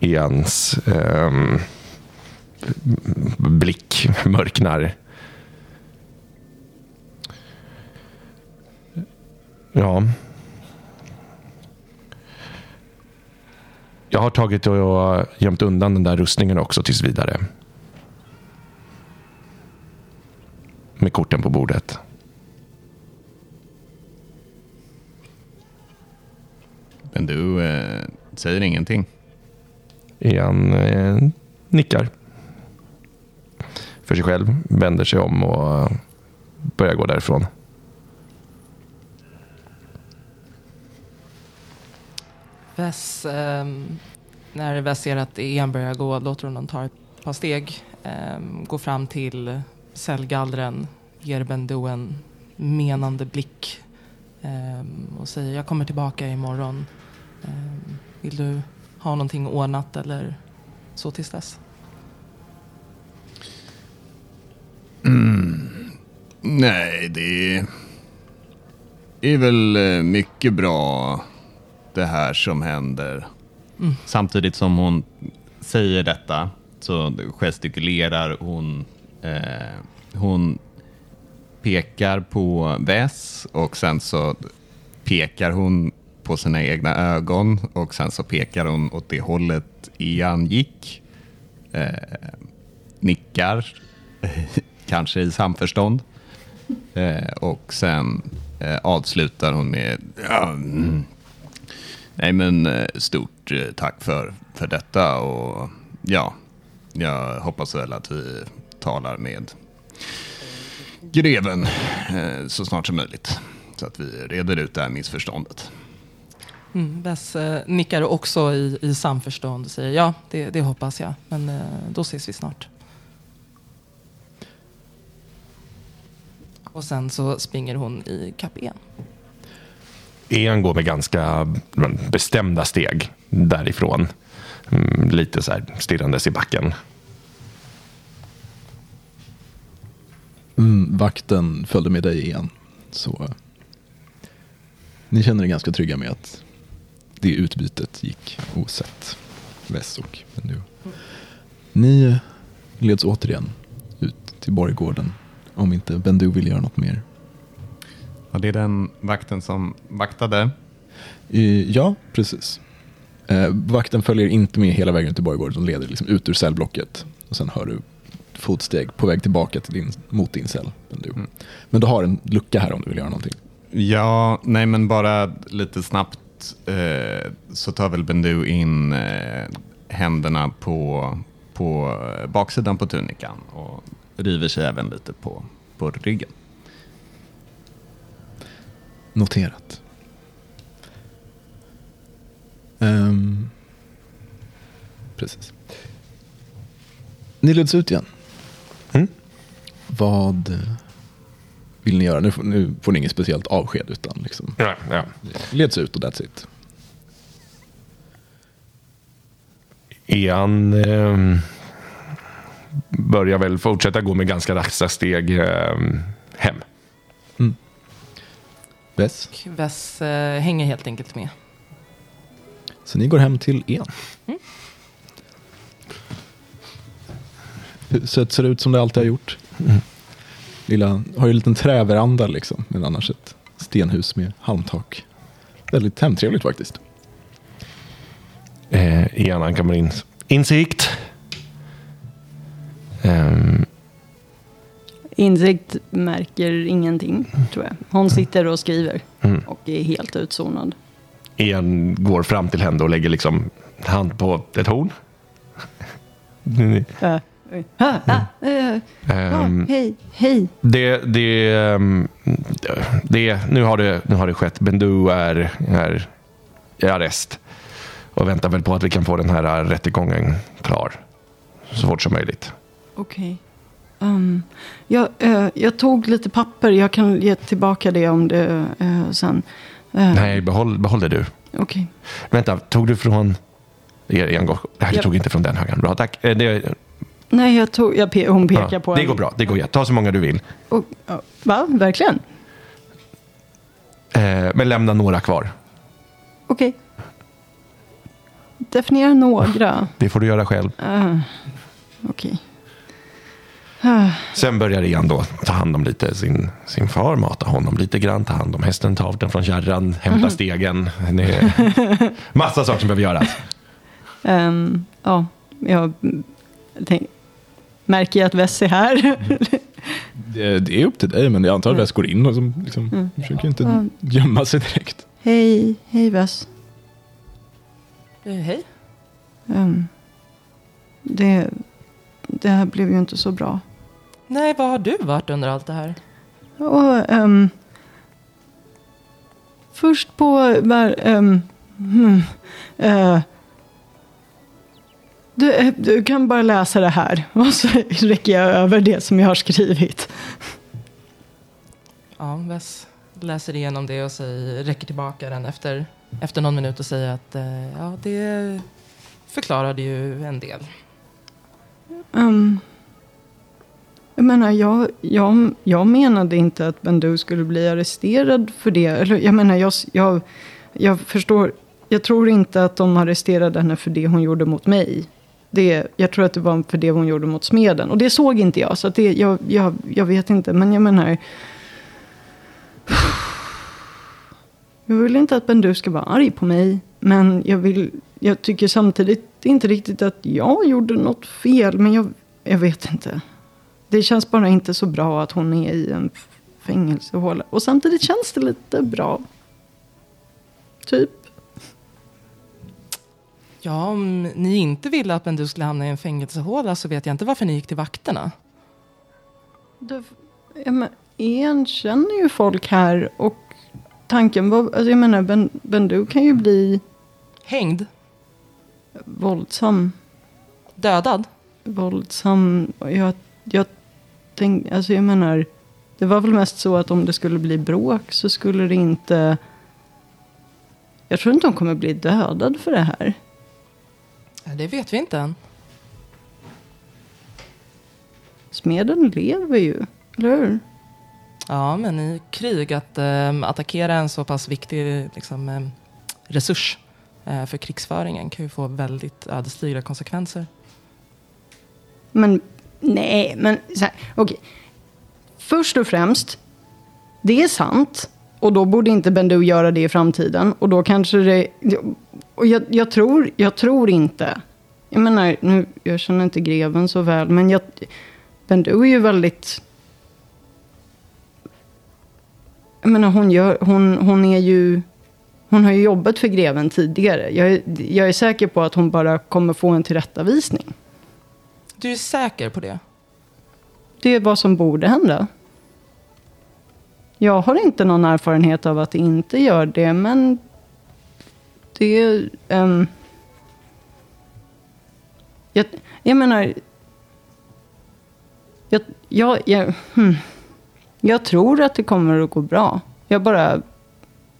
Ians eh, blick mörknar. Ja. Jag har tagit och gömt undan den där rustningen också tills vidare. Med korten på bordet. Men du eh, säger ingenting. Ian eh, nickar. För sig själv, vänder sig om och börjar gå därifrån. Vess, eh, när Vess ser att Ian börjar gå låter hon honom ta ett par steg. eh, går fram till cellgallren, ger Bendo en menande blick eh, och säger jag kommer tillbaka imorgon. Eh, vill du ha någonting ordnat eller så tills dess? Nej, det... är väl eh, mycket bra det här som händer. Samtidigt som hon säger detta så gestikulerar hon. Eh, hon pekar på Vess och sen så pekar hon på sina egna ögon och sen så pekar hon åt det hållet Ian gick. Eh, nickar, kanske i samförstånd. Eh, och sen eh, avslutar hon med ja, mm. Nej men eh, stort eh, tack för, för detta och ja, jag hoppas väl att vi talar med greven eh, så snart som möjligt. Så att vi reder ut det här missförståndet. Mm, Bess eh, nickar också i, i samförstånd och säger ja, det, det hoppas jag. Men eh, då ses vi snart. Och sen så springer hon i kapp igen. Ian går med ganska bestämda steg därifrån. Mm, lite så här stirrandes i backen. Mm, vakten följde med dig igen. Så eh, ni känner er ganska trygga med att det utbytet gick osett. Vess och Bendu. Ni leds återigen ut till borggården. Om inte Bendu vill göra något mer. Ja, det är den vakten som vaktade. Eh, Ja, precis. Eh, vakten följer inte med hela vägen till borggården. De leder liksom ut ur cellblocket. Och sen hör du fotsteg på väg tillbaka till din, mot din cell. Bendu. Men du har en lucka här om du vill göra någonting. Ja, nej men bara lite snabbt eh, så tar väl Bendu in eh, händerna på, på eh, baksidan på tunikan och river sig även lite på, på ryggen. Noterat. Ehm, precis. Ni leds ut igen. Mm. Vad eh, vill ni göra? Nu får, nu får ni inget speciellt avsked utan liksom Ja, ja. leds ut och that's it. Ian eh, börjar väl fortsätta gå med ganska raka steg eh, hem. Bess. Och Bess eh, hänger helt enkelt med. Så ni går hem till en. Huset ser ut som det alltid har gjort. Lilla, har ju en liten träveranda liksom, men annars ett stenhus med halmtak. Väldigt hemtrevligt faktiskt. Eh, Ian han kommer in. Insikt. Ehm, Insikt märker ingenting, tror jag. Hon sitter och skriver och är helt utzonad. Ian går fram till henne och lägger liksom hand på ett horn. Äh. Ah, ah, eh, ah, Ehm, hej, hej. Det, det, ehm, det, nu, har det, nu har det skett. Bendu är, är i arrest och väntar väl på att vi kan få den här rättegången klar så fort som möjligt. Okej. Um, jag, eh, jag tog lite papper. Jag kan ge tillbaka det om det eh, sen. Eh, Nej, behåll, behåll det du. Okej. Vänta, tog du från... Nej, du Ja. tog inte från den högen. Bra, tack. Det, Nej, jag tog, jag pe- hon pekar ja, på det en- går bra. Det går jätte. Ta så många du vill. Och, va? Verkligen? Eh, men lämna några kvar. Okej. Definiera några. Det får du göra själv. Uh, Okej. Ah, Sen börjar Ian då ta hand om lite sin, sin far, mata honom lite grann, ta hand om hästen, ta av den från kärran, hämta Mhm. stegen. Massa saker som behöver göras. ehm, ja, jag tänk, märker jag att Wess är här. Det, det är upp till dig, men jag antar att Wes går in och som, liksom, försöker inte Mm. gömma sig direkt. hej, hej Wess. Eh, hej. Ehm, det, det här blev ju inte så bra. Nej, vad har du varit under allt det här? Och, ehm, först på... Var, ehm, hmm, eh, du, eh, du kan bara läsa det här. Och så räcker jag över det som jag har skrivit. Ja, Wes läser igenom det och säger, räcker tillbaka den efter, efter någon minut och säger att eh, ja, det förklarade ju en del. Um, Jag menar, jag, jag, jag menade inte att Bendu skulle bli arresterad för det. Eller, jag menar, jag, jag, jag förstår. Jag tror inte att de arresterade henne för det hon gjorde mot mig. Det, jag tror att det var för det hon gjorde mot smeden. Och det såg inte jag. Så att det, jag, jag, jag vet inte. Men jag menar. Jag vill inte att Bendu ska vara arg på mig. Men jag, vill, jag tycker samtidigt inte riktigt att jag gjorde något fel. Men jag, jag vet inte. Det känns bara inte så bra att hon är i en fängelsehåla. Och samtidigt känns det lite bra. Typ. Ja, om ni inte ville att Bendu skulle hamna i en fängelsehåla så vet jag inte varför ni gick till vakterna. Det, ja, men, en känner ju folk här och tanken var, alltså jag menar ben, Bendu kan ju bli Hängd? våldsam. Dödad? Våldsam. Jag, jag tänk, alltså jag menar, det var väl mest så att om det skulle bli bråk så skulle det inte, jag tror inte hon kommer bli dödad för det här. Det vet vi inte än. Smeden lever ju, eller hur? Ja, men i krig att eh, attackera en så pass viktig liksom, eh, resurs eh, för krigsföringen kan ju få väldigt ödesdigra konsekvenser. Men nej, men okej. Först och främst, det är sant. Och då borde inte Bendu göra det i framtiden. Och då kanske det... Och jag, jag, tror, jag tror inte... Jag menar, nu, jag känner inte greven så väl, men jag, Bendu är ju väldigt... Jag menar, hon, gör, hon, hon är ju... Hon har ju jobbat för greven tidigare. Jag är, jag är säker på att hon bara kommer få en tillrättavisning. Du är säker på det? Det är vad som borde hända. Jag har inte någon erfarenhet av att det inte gör det, men det är... Um, jag, jag menar... Jag, jag, jag, hmm, jag tror att det kommer att gå bra. Jag bara...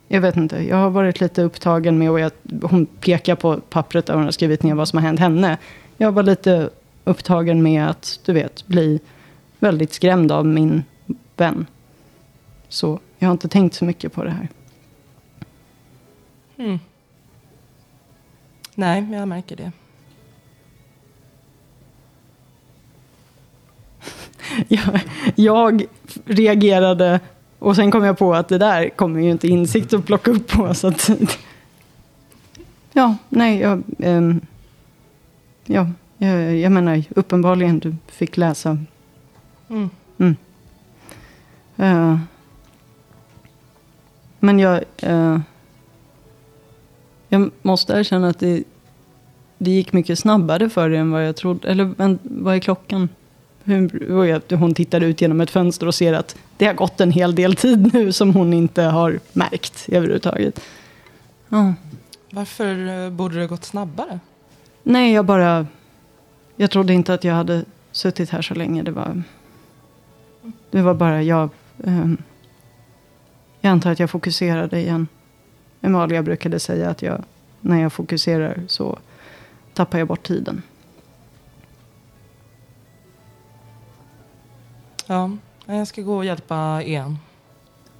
Jag vet inte, jag har varit lite upptagen med och jag, hon pekar på pappret där hon har skrivit ner vad som har hänt henne. Jag var lite upptagen med att, du vet, bli väldigt skrämd av min vän. Så jag har inte tänkt så mycket på det här. Mm. Nej, jag märker det. Jag, jag reagerade och sen kom jag på att det där kommer ju inte insikt att plocka upp på. Så att, ja, nej, jag, ehm, ja, jag, jag menar uppenbarligen du fick läsa. Mm. Mm. Eh, men jag, eh, jag måste erkänna att det, det gick mycket snabbare för dig än vad jag trodde. Eller men, vad är klockan? Hur, hon tittar ut genom ett fönster och ser att det har gått en hel del tid nu som hon inte har märkt överhuvudtaget. Ja. Varför eh, borde det gått snabbare? Nej, jag bara... Jag trodde inte att jag hade suttit här så länge. Det var, det var bara jag... ehm, jag antar att jag fokuserade igen. Emalia brukade säga att jag, när jag fokuserar så tappar jag bort tiden. Ja, jag ska gå och hjälpa Ian.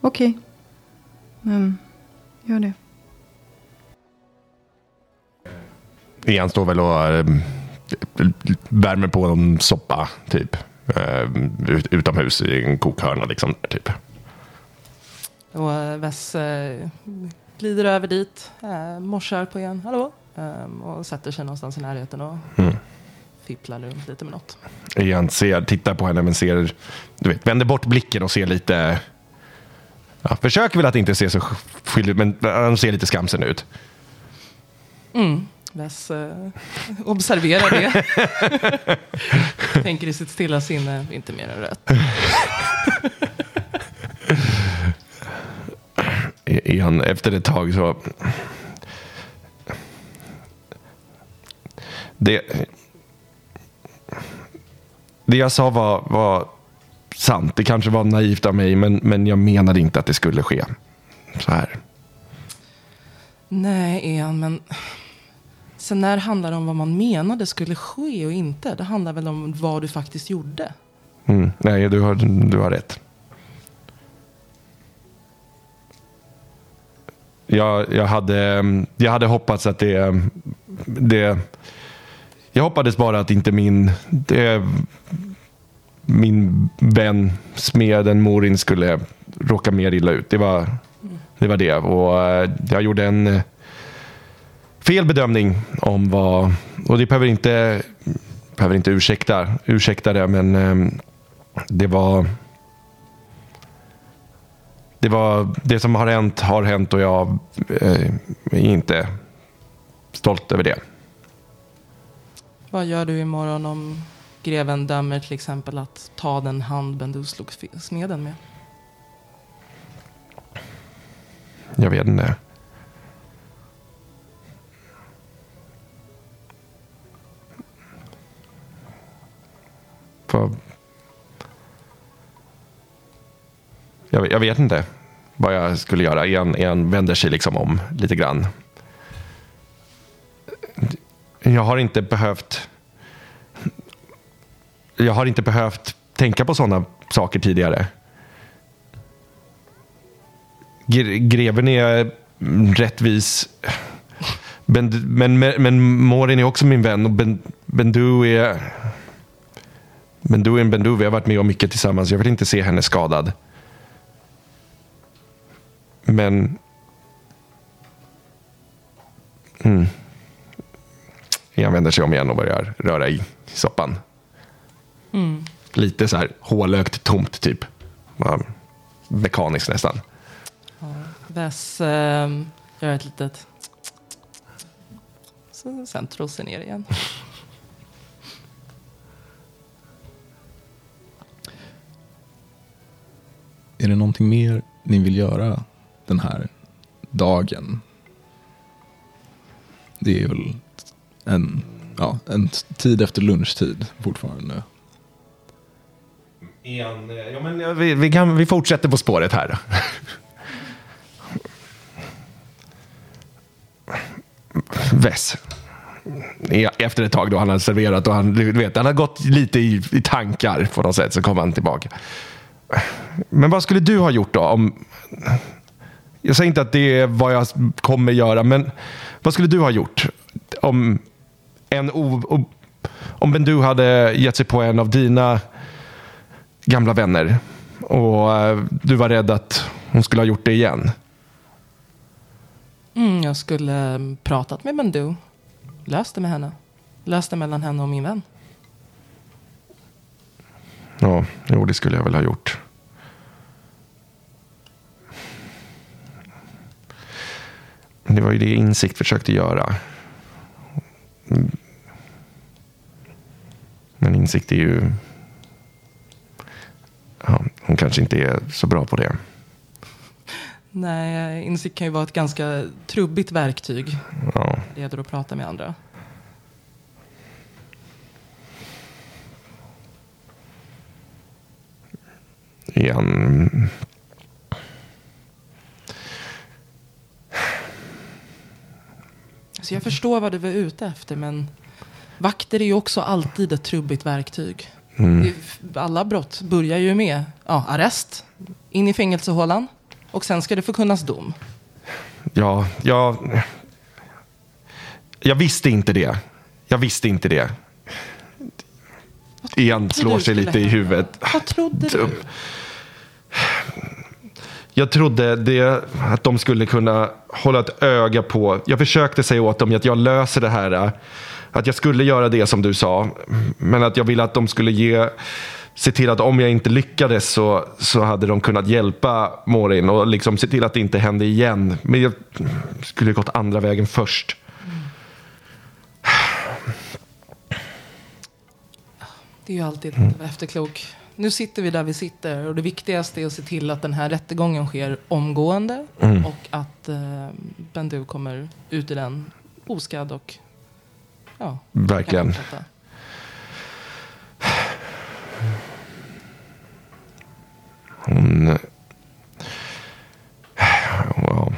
Okej. Ehm, gör det. Ian står väl och eh, värmer på en soppa, typ. Eh, ut, utomhus i en kokhörna, liksom. Typ. Och eh, eh, glider över dit, morsar på Ian. Hallå? Ehm, och sätter sig någonstans i närheten och Mm. fipplar runt lite med något. Ian ser, tittar på henne, men ser, du vet, vänder bort blicken och ser lite... Ja, försöker väl att inte se så skyldig men han ser lite skamsen ut. Mm. Wes eh, observerar det. Tänker i sitt stilla sinne, inte mer än rätt. Ian, efter ett tag så... Det, det jag sa var, var sant. Det kanske var naivt av mig, men, men jag menade inte att det skulle ske så här. Nej, Ian, men sen när handlar det om vad man menade skulle ske och inte? Det handlar väl om vad du faktiskt gjorde? Mm, nej, du har, du har rätt. Jag, jag, hade, jag hade hoppats att det, det... Jag hoppades bara att inte min... Det, min vän, smeden Morin, skulle råka mer illa ut. Det var det. Var det. Och eh, jag gjorde en felbedömning fel bedömning om vad... Och det behöver inte, behöver inte ursäkta, ursäkta det, men eh, det var... Det, var, det som har hänt har hänt och jag är inte stolt över det. Vad gör du imorgon om greven dömer till exempel att ta den hand du slog smeden med? Jag vet inte. För... Jag, jag, vet inte vad jag skulle göra. En, en vänder sig liksom om lite grann. Jag har inte behövt jag har inte behövt tänka på sådana saker tidigare. Greven är rättvis. Men, men, men Morin är också min vän och ben, Bendu är... Bendu är en Bendu. Vi har varit med om mycket tillsammans. Jag vill inte se henne skadad. Men... Mm. Han vänder sig om igen och börjar röra i soppan. Mm. Lite så här hålögt tomt typ. Mekaniskt nästan. Ja, Väs äh, gör ett litet... Så, sen trosar ner igen. Är det någonting mer ni vill göra den här dagen? Det är väl en, ja, en tid efter lunchtid fortfarande. En, eh, ja, men eh, vi, vi, kan, vi fortsätter på spåret här. Vess. E, efter ett tag då han hade serverat och han, du vet, han hade gått lite i, i tankar på något sätt så kom han tillbaka. Men vad skulle du ha gjort då? Om, jag säger inte att det är vad jag kommer göra, men vad skulle du ha gjort om en o, om Bendu hade gett sig på en av dina gamla vänner och eh, du var rädd att hon skulle ha gjort det igen? Mm, jag skulle pratat med Bendu. Löst det med henne. Löst det mellan henne och min vän. Ja, jo, det skulle jag väl ha gjort. Det var ju det insikt försökte göra. Men insikt är ju... Ja, hon kanske inte är så bra på det. Nej, insikt kan ju vara ett ganska trubbigt verktyg. Ja. Det gäller att prata med andra. Igen. Så jag förstår vad du var ute efter, men vakter är ju också alltid ett trubbigt verktyg. Mm. Alla brott börjar ju med ja, arrest, in i fängelsehålan och sen ska det förkunnas dom. Ja, jag... Jag visste inte det. Jag visste inte det. Igen slår sig lite i huvudet. Vad trodde du? Jag trodde det, att de skulle kunna hålla ett öga på. Jag försökte säga åt dem att jag löser det här. Att jag skulle göra det som du sa. Men att jag ville att de skulle ge se till att om jag inte lyckades så, så hade de kunnat hjälpa Morin och liksom se till att det inte hände igen. Men jag skulle gått andra vägen först. Det är ju alltid vara efterklok. Nu sitter vi där vi sitter och det viktigaste är att se till att den här rättegången sker omgående Mm. och att eh, Bendu kommer ut i den oskadd och ja, Verkligen. Hon... Wow.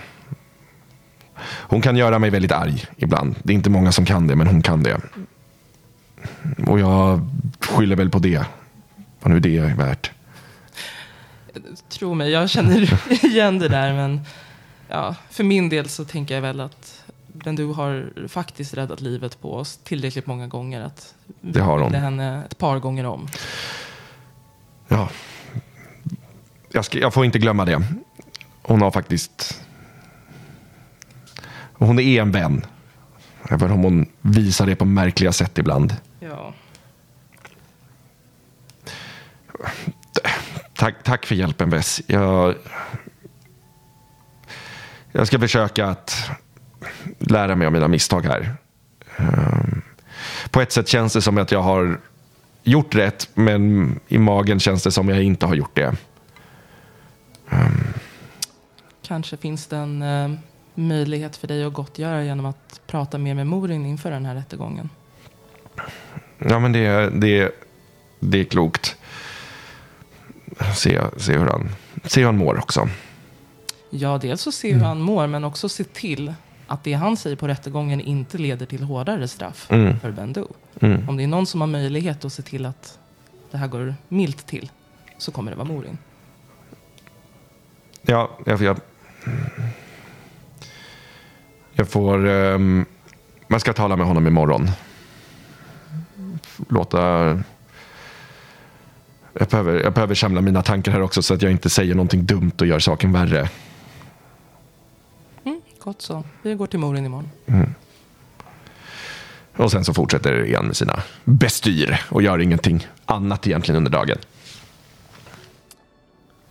Hon kan göra mig väldigt arg ibland. Det är inte många som kan det, men hon kan det. Och jag skyller väl på det. Vad nu det är värt. Tro mig, jag känner igen det där. Men ja, för min del så tänker jag väl att Bendu har faktiskt räddat livet på oss tillräckligt många gånger. Att Det har hon. Henne ett par gånger om. Ja. Jag, ska, jag får inte glömma det. Hon har faktiskt... Hon är en vän. Även om hon visar det på märkliga sätt ibland. Ja. Tack, tack för hjälpen Wes. Jag, jag ska försöka att lära mig av mina misstag här. Ehm, På ett sätt känns det som att jag har gjort rätt, men i magen känns det som jag inte har gjort det. Kanske finns det en eh, möjlighet för dig att gottgöra genom att prata mer med Morin inför den här rättegången. Ja, men det, det, det är klokt. Se, se, hur han, se hur han mår också. Ja, dels så se hur han mår, men också se till att det han säger på rättegången inte leder till hårdare straff Mm. för Bendu. Mm. Om det är någon som har möjlighet att se till att det här går milt till så kommer det vara Morin. Ja, jag, jag, jag får... Um, man ska tala med honom imorgon. Låta... Jag behöver, jag behöver samla mina tankar här också så att jag inte säger någonting dumt och gör saken värre. Mm, gott så. Vi går till Morin imorgon. Och sen så fortsätter igen med sina bestyr och gör ingenting annat egentligen under dagen.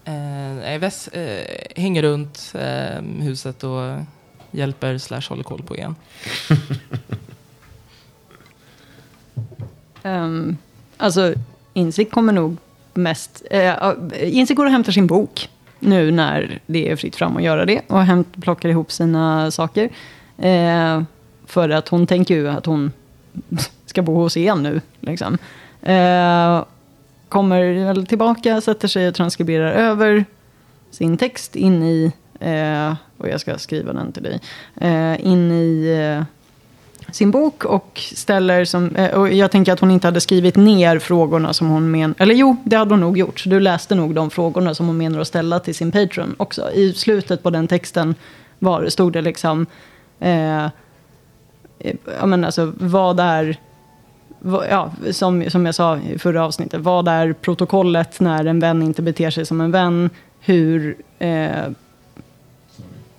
Eh, Wes eh, hänger runt eh, huset och hjälper slash håller koll på igen. Um, alltså, Insikt kommer nog mest... Uh, Insikt går och hämtar sin bok nu när det är fritt fram att göra det. Och hämt, plockar ihop sina saker. Eh, för att hon tänker ju att hon ska bo hos en nu. Liksom. Eh, kommer tillbaka, sätter sig och transkriberar över sin text in i... Eh, och jag ska skriva den till dig. Eh, in i... Eh, sin bok och ställer som... Eh, och jag tänker att hon inte hade skrivit ner frågorna som hon menar... Eller jo, det hade hon nog gjort. Så du läste nog de frågorna som hon menar att ställa till sin patron också. I slutet på den texten var, stod det liksom... Eh, ja, men alltså, vad är... Ja, som, som jag sa i förra avsnittet. Vad är protokollet när en vän inte beter sig som en vän? Hur... Eh,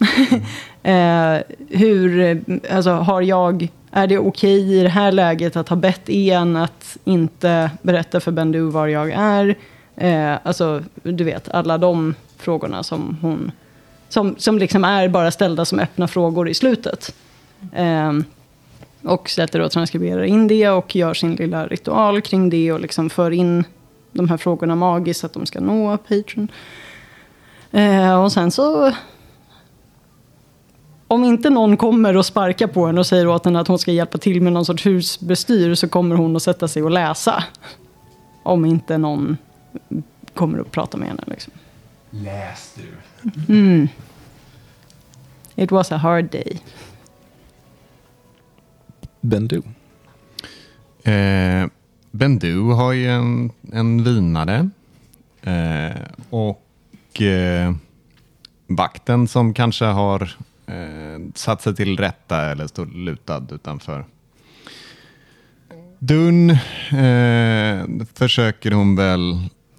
Eh, hur, alltså har jag, är det okej i det här läget att ha bett en att inte berätta för Bendu var jag är? Eh, alltså, du vet, alla de frågorna som hon, som, som liksom är bara ställda som öppna frågor i slutet. Eh, och sätter och transkriberar in det och gör sin lilla ritual kring det och liksom för in de här frågorna magiskt så att de ska nå Patreon. Eh, och sen så om inte någon kommer och sparkar på henne och säger åt henne att hon ska hjälpa till med någon sorts husbestyr så kommer hon att sätta sig och läsa. Om inte någon kommer och pratar med henne. Liksom. Läs du. Mm. It was a hard day. Bendu. Eh, Bendu har ju en, en vinare. Eh, och eh, vakten som kanske har eh, satt sig till rätta eller står lutad utanför dörren eh, försöker hon väl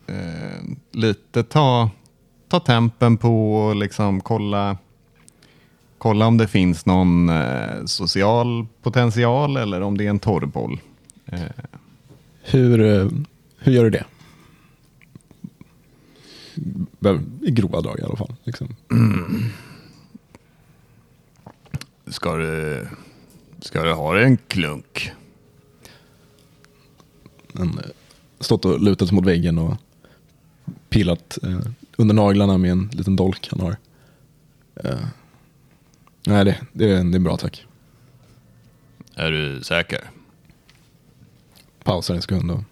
eh, lite ta, ta tempen på och liksom kolla kolla om det finns någon eh, social potential eller om det är en torrboll. Eh, Hur, eh, hur gör du det? Behöver- I grova drag i alla fall. Liksom. Ska, du, ska du ha en klunk? Men, eh, stått och lutat mot väggen och pillat eh, under naglarna med en liten dolk han har. Eh, nej, det, det, är, det är bra tack. Är du säker? Pausar en sekund och...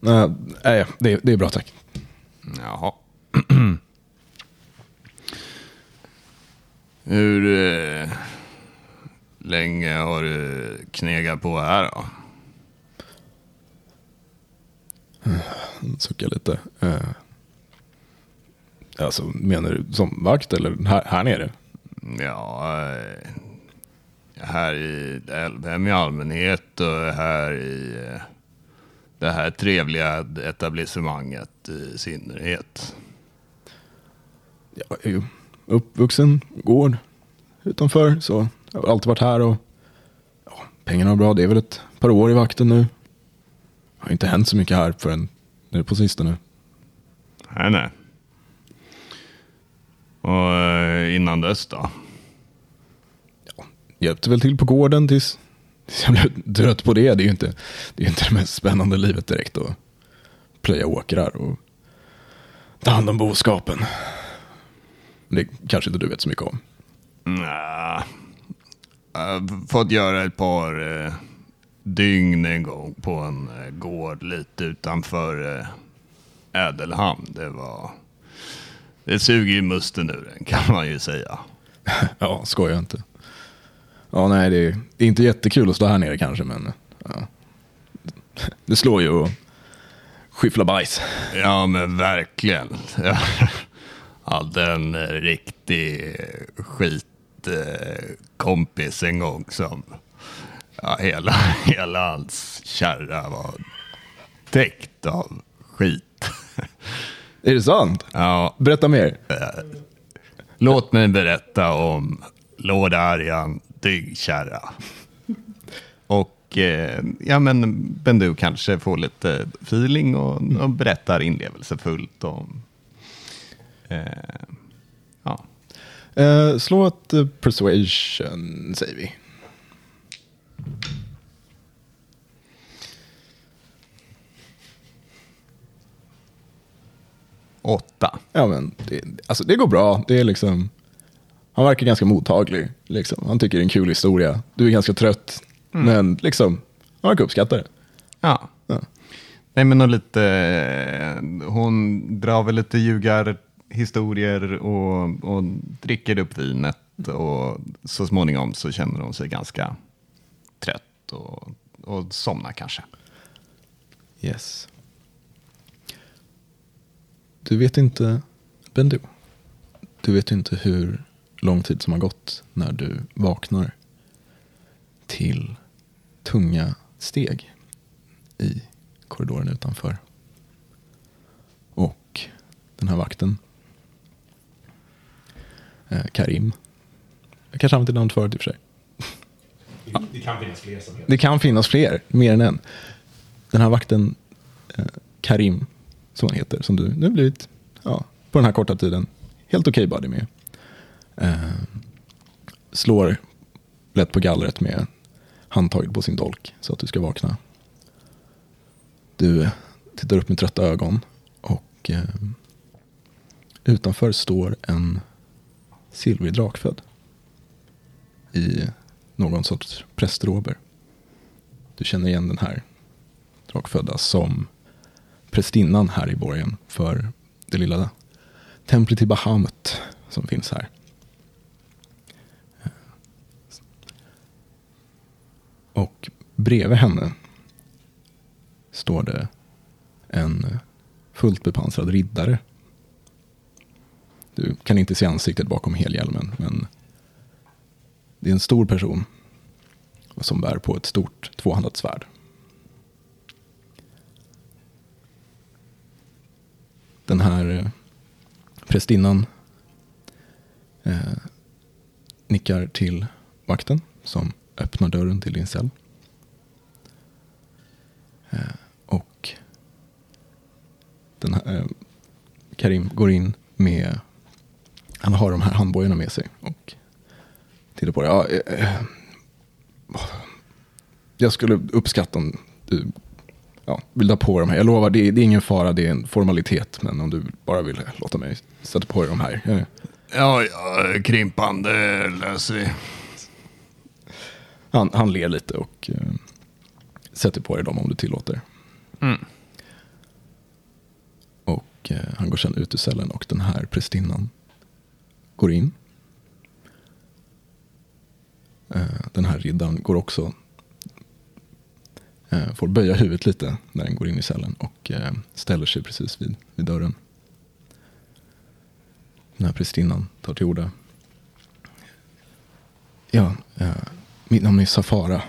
Nej, nej det, det är bra tack. Jaha. Hur eh, länge har du knegat på här då? Han suckar lite. Eh, alltså, menar du som vakt eller här, här nere? Ja, eh, här i Älvhem i allmänhet och här i eh, det här trevliga etablissemanget i synnerhet. Ju uppvuxen gård utanför, så jag har alltid varit här och ja, pengarna är bra. Det är väl ett par år i vakten nu. Det har inte hänt så mycket här förrän nu på sistone. Nej, nej. Och eh, innan dess då? Hjälpte väl till på gården tills, tills jag blev trött på det. Det är ju inte det, är inte det mest spännande livet direkt att plöja åkrar och ta hand om boskapen. Det kanske inte du vet så mycket om. Nja, fått göra ett par eh, dygn en gång på en eh, gård lite utanför eh, Ädelhamn. Det var... Det suger ju musten ur den kan man ju säga. Ja, skoja inte. Ja, nej, det är, det är inte jättekul att stå här nere kanske, men ja. det slår ju att skyffla bajs. Ja men verkligen. Hade en eh, riktig skitkompis en gång som ja, hela, hela hans kärra var täckt av skit. Är det sant? Ja, Berätta mer. låt mig berätta om Lord Arjan Dyngkärra. Och eh, ja, men Bendu kanske får lite feeling och, och berättar inlevelsefullt om eh, ja, Eh, slå ett eh, persuasion, säger vi. åtta. Ja, men det, alltså, det går bra. Det är liksom, han verkar ganska mottaglig. Liksom. Han tycker det är en kul historia. Du är ganska trött, men liksom, han verkar uppskatta det. Ja. Ja. Nej men och lite, eh, hon drar väl lite historier och, och dricker upp vinet och så småningom så känner hon sig ganska trött och, och somnar kanske. Yes. Du vet inte, Bendu, du vet inte hur lång tid som har gått när du vaknar till tunga steg i korridoren utanför. Och den här vakten, Karim, jag kanske använt det namnet förut i och för sig. Det kan finnas fler som heter. Det kan finnas fler, mer än en. Den här vakten, eh, Karim, som han heter, som du nu blivit, ja, på den här korta tiden, helt okej buddy med. Eh, slår lätt på gallret med handtaget på sin dolk så att du ska vakna. Du eh, tittar upp med trötta ögon och eh, utanför står en silvrig drakfödd i någon sorts prästrober. Du känner igen den här drakfödda som prästinnan här i borgen för det lilla templet i Bahamut som finns här. Och bredvid henne står det en fullt bepansrad riddare. Du kan inte se ansiktet bakom helhjälmen, men det är en stor person som bär på ett stort tvåhandat svärd. Den här eh, prästinnan eh, nickar till vakten som öppnar dörren till din cell. Eh, och den här, eh, Karim går in med, han har de här handbojorna med sig och tittar på det. Ja, eh, eh, jag skulle uppskatta om du ja, vill ta på de här. Jag lovar, det är, det är ingen fara, det är en formalitet. Men om du bara vill låta mig sätta på dig de här. Eh, Ja, ja, Krimpan, det löser vi. Han, han ler lite och eh, sätter på dig dem om du tillåter. Mm. Och eh, han går sedan ut ur cellen och den här prästinnan går in. Eh, den här riddaren går också eh, får böja huvudet lite när den går in i cellen och eh, ställer sig precis vid, vid dörren. Den här prästinnan tar till orda. Ja, mitt namn är Safara,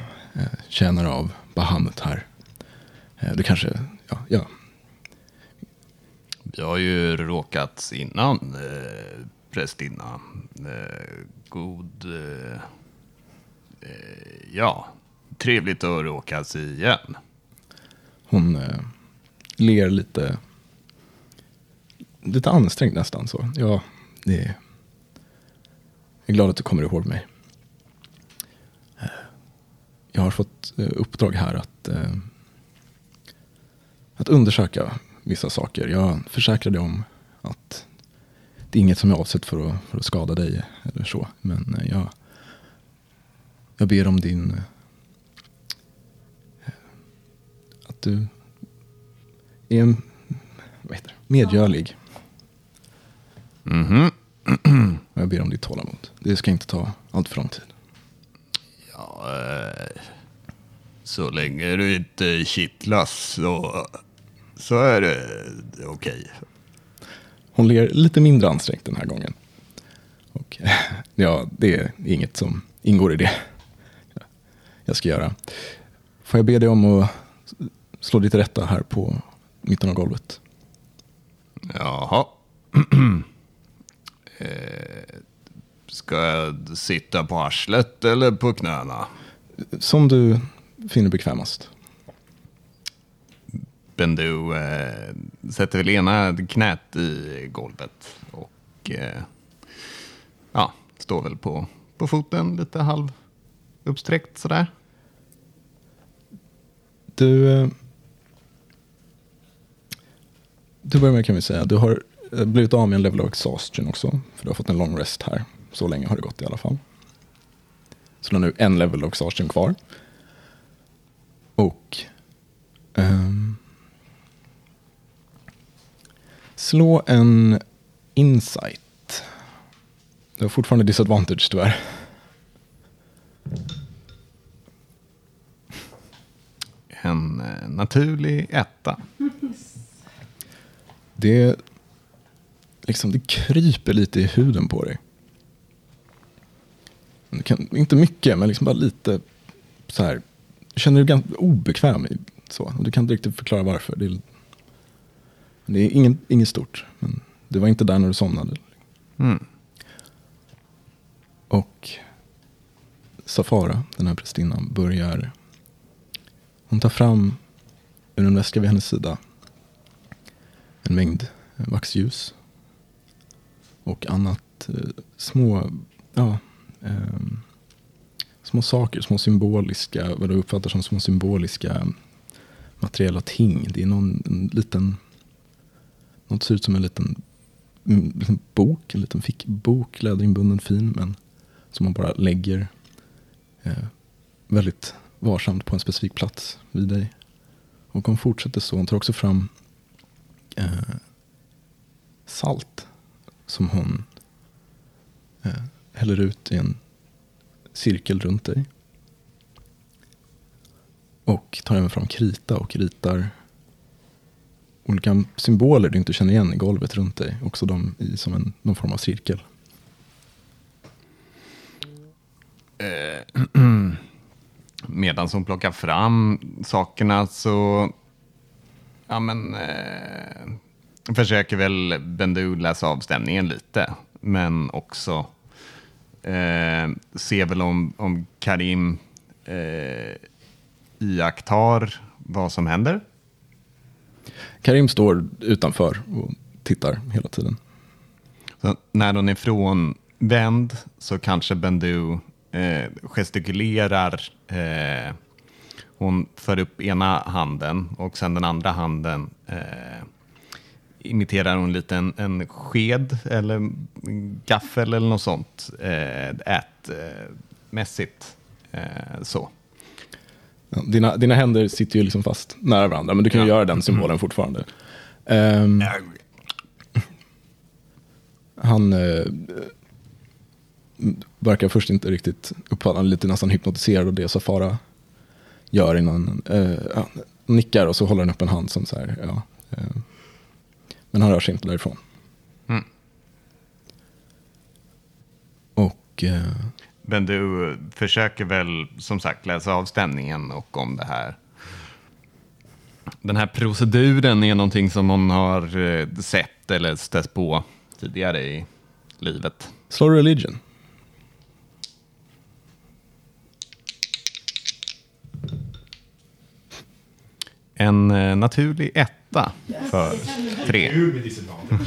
tjänare av Bahamut här. Du det kanske, ja, ja, Vi har ju råkats innan, prästinna. Eh, god... Eh, eh, ja, trevligt att råkas igen. Hon eh, ler lite, lite ansträngt nästan så. Ja, det är, jag är glad att du kommer ihåg mig. Eh, jag har fått eh, uppdrag här att, att undersöka vissa saker. Jag försäkrade om att det är inget som är avsett för att, för att skada dig eller så. Men eh, jag, jag ber om din att du är en, vad heter det, medgörlig. Mhm. Och jag ber om ditt tålamod. Det ska inte ta allt för lång tid. Ja, eh, så länge du inte kittlas så, så är det okej. Hon ler lite mindre ansträngt den här gången. Och ja, det är inget som ingår i det jag ska göra. Får jag be dig om att slå till rätta här på mitten av golvet? Jaha. eh, ska jag sitta på arslet eller på knäna? Som du finner bekvämast. Bendu eh, sätter väl ena knät i golvet och eh, ja, står väl på, på foten lite halv uppsträckt sådär. Du, eh, du börjar med kan vi säga, du har eh, blivit av med en level of exhaustion också. För du har fått en long rest här. Så länge har det gått i alla fall. Så du har nu en level of exhaustion kvar. Och ehm, slå en insight. Du har fortfarande disadvantage tyvärr. En eh, naturlig etta. Det, liksom, det kryper lite i huden på dig. Kan, inte mycket, men liksom bara lite så här. Du känner dig ganska obekväm. I, så. Du kan inte riktigt förklara varför. Det är, det är ingen, inget stort. Men det var inte där när du somnade. Mm. Och Safara, den här prästinnan, börjar... Hon tar fram ur en väska vid hennes sida en mängd eh, vaxljus. Och annat eh, små, ja, ehm, små saker, små symboliska, vad du uppfattar som små symboliska materiella ting. Det är någon en liten, något ser ut som en liten, en liten bok, en liten fickbok, läderinbunden fin, men som man bara lägger eh, väldigt varsamt på en specifik plats vid dig. Och hon fortsätter så. Hon tar också fram eh, salt som hon eh, häller ut i en cirkel runt dig. Och tar även fram krita och ritar olika symboler du inte känner igen i golvet runt dig. Också de i som en, någon form av cirkel. Eh, medan hon plockar fram sakerna så ja, men, eh, försöker väl Bendu läsa av stämningen lite. Men också eh, se väl om, om Karim eh, iakttar vad som händer. Karim står utanför och tittar hela tiden. Så när hon är frånvänd så kanske Bendu eh, gestikulerar. Eh, hon för upp ena handen och sen den andra handen eh, imiterar hon lite en, en sked eller en gaffel eller något sånt. Eh, ätmässigt. Eh, eh, så. Dina, dina händer sitter ju liksom fast nära varandra, men du kan ju Ja. göra den symbolen fortfarande. Ehm, han eh, verkar först inte riktigt uppfatta, han lite nästan hypnotiserad av det Safara gör innan, eh, ja, nickar och så håller han upp en hand som så här, ja. Eh, men han rör sig inte därifrån. Mm. Och Men du försöker väl som sagt läsa av stämningen och om det här. Den här proceduren är någonting som hon har eh, sett eller stött på tidigare i livet. slå religion. En eh, naturlig etta för tre.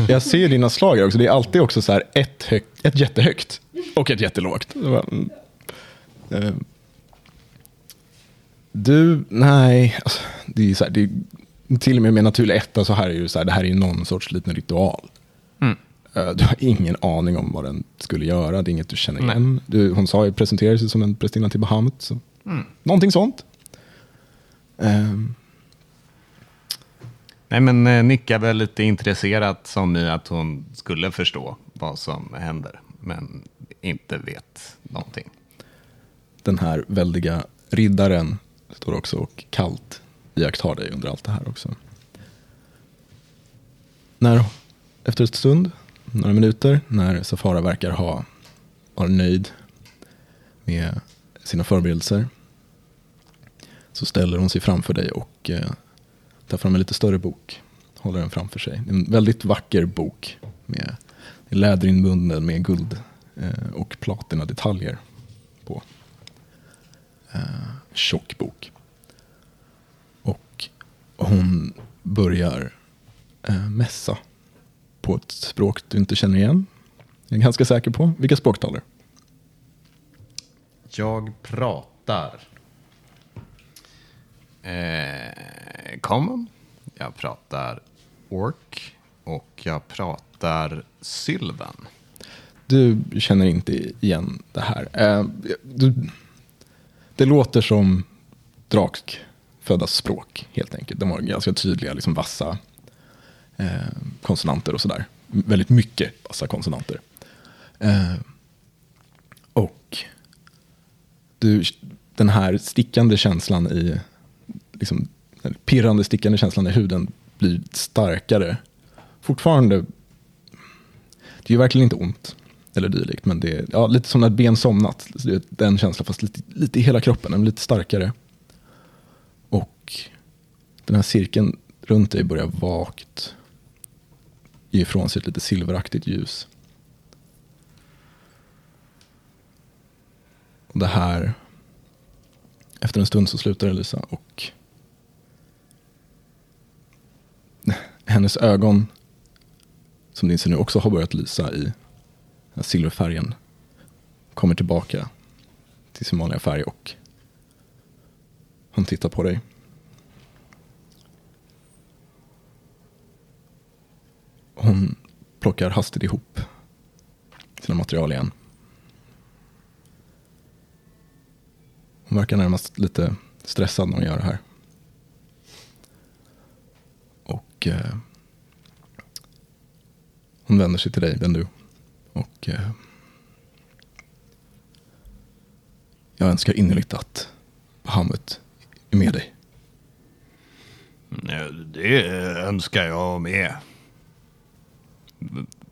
Jag ser dina slag också. Det är alltid också så här ett, högt, ett jättehögt och ett jättelågt. Mm. Eh, Du, nej. Alltså, det är så här, det är, till och med med naturlig etta så här är ju så här, det här är någon sorts liten ritual. Mm. Eh, Du har ingen aning om vad den skulle göra. Det är inget du känner igen. Du, hon sa ju presenterade sig som en prästinna till Bahamut. Så. Någonting sånt. Ehm, Nej, men eh, nickar väl lite intresserat som i att hon skulle förstå vad som händer, men inte vet någonting. den här väldiga riddaren står också och kallt iakttar dig under allt det här också. När, efter ett stund, några minuter, när Safara verkar ha vara nöjd med sina förberedelser så ställer hon sig framför dig och eh, tar fram en lite större bok. Håller den framför sig. En väldigt vacker bok med läderinbunden med guld eh, och platina detaljer på eh, tjock bok. Och hon börjar eh, mässa på ett språk du inte känner igen. Jag är ganska säker på. Vilka språk talar? Jag pratar eh, common, jag pratar ork och jag pratar sylvan. Du känner inte igen det här. Eh, du, det låter som drakföddas språk helt enkelt. De har ganska tydliga, liksom vassa eh, konsonanter och sådär. Väldigt mycket vassa konsonanter. Eh, och du, den här stickande känslan i, liksom, den pirrande stickande känslan i huden blir starkare. Fortfarande, det gör verkligen inte ont eller dylikt, men det är ja, lite som när ett ben somnat. Den känslan, fast lite, lite i hela kroppen, men lite starkare. Och den här cirkeln runt dig börjar vagt ge ifrån sig ett lite silveraktigt ljus. Och det här, efter en stund så slutar det lysa och hennes ögon, som ni ser nu också har börjat lysa i silverfärgen, kommer tillbaka till sin vanliga färg och hon tittar på dig. Hon plockar hastigt ihop sina material igen. Hon verkar närmast lite stressad när hon gör det här. Och eh, hon vänder sig till dig, Bendu. Och eh, jag önskar innerligt att Bahamut är med dig. Det önskar jag med.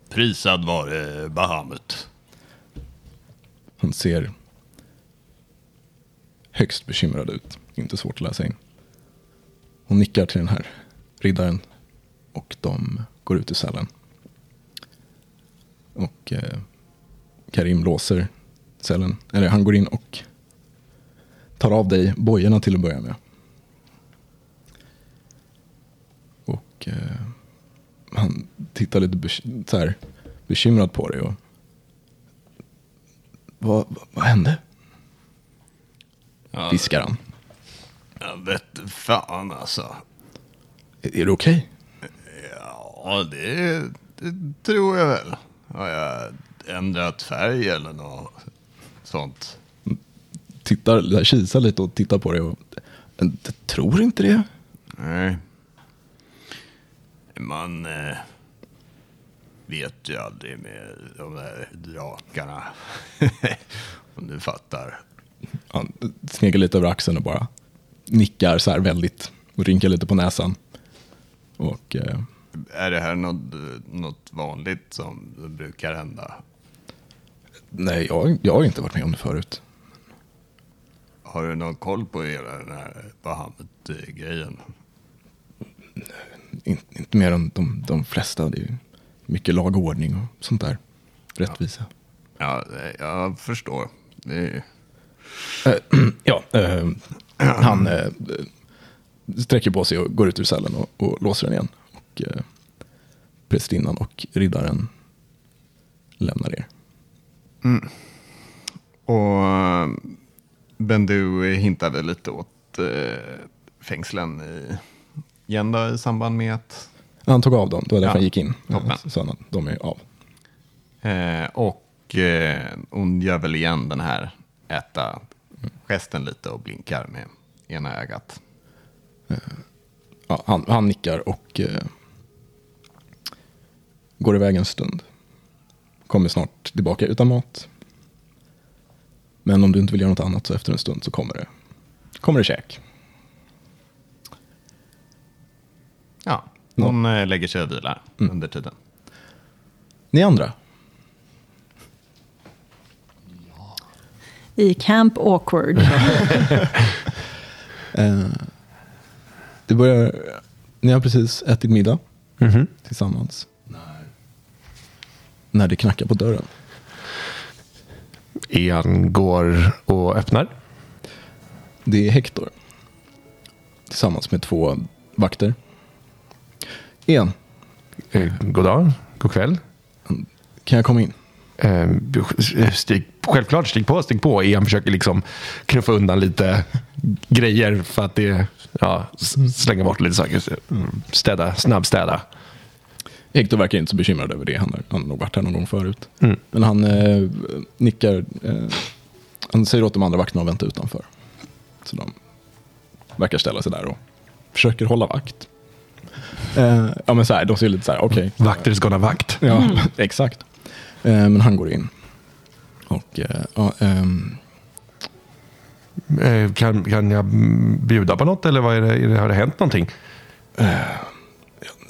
Prisad vare Bahamut. Han ser högst bekymrad ut. Inte svårt att läsa in. Hon nickar till den här riddaren och de går ut ur cellen. Och eh, Karim låser cellen. Eller han går in och tar av dig bojorna till att börja med. Och eh, han tittar lite bek- så här, bekymrad på dig. Och, vad, vad, vad hände? Viskar han. Jag vet fan alltså. Är, är du okej? Ja, det, det tror jag väl. Har jag ändrat färg eller något sånt? Tittar, kisar lite och tittar på dig. Och, jag tror inte det. Nej. Man eh, vet ju aldrig med de där drakarna. Om du fattar. Han sneglar lite över axeln och bara. nickar så här väldigt och rynkar lite på näsan. Och eh, Är det här något, något vanligt som brukar hända? nej, jag, jag har inte varit med om det förut. Har du någon koll på hela den här Bahamut-grejen? In, inte mer än de, de flesta. Det är mycket lag och ordning och sånt där. Rättvisa. Ja, jag förstår. Är... Ja, eh, han eh, sträcker på sig och går ut ur cellen och, och låser den igen. Och eh, prästinnan och riddaren lämnar er. Och eh, Bendu hintade lite åt eh, fängslen i, igen då, i samband med att Han tog av dem, det var därför Ja, han gick in. toppen. Eh, Så han att de är av. Eh, och eh, hon gör väl igen den här äta gesten lite och blinkar med ena ögat. Ja, han, han nickar och eh, går iväg en stund. Kommer snart tillbaka utan mat. Men om du inte vill göra något annat så efter en stund så kommer det, kommer det käk. Ja, hon eh, lägger sig och vilar under tiden. Ni andra? I Camp Awkward. Eh, det börjar, ni har precis ätit middag Mhm. tillsammans. När det knackar på dörren. Ian går och öppnar. Det är Hector. Tillsammans med två vakter. En, Eh, god dag, god kväll. kan jag komma in? Eh, stig, självklart, stig på, stig på. Ian försöker liksom knuffa undan lite grejer för att det, ja, slänga bort lite saker. Mm, Städa, snabbstäda. Hector verkar inte så bekymrad över det. Han har, han har nog varit här någon gång förut. Mm. Men han eh, nickar. Eh, han säger åt de andra vakterna att vänta utanför. Så de verkar ställa sig där och försöker hålla vakt. Eh, ja men så här, de ser lite så här, okej. Vakter ska ha vakt. Ja, exakt. Eh, men han går in. Och eh, ja, ehm, Eh, kan, kan jag mm, bjuda på något eller vad är det, är det, har det hänt någonting?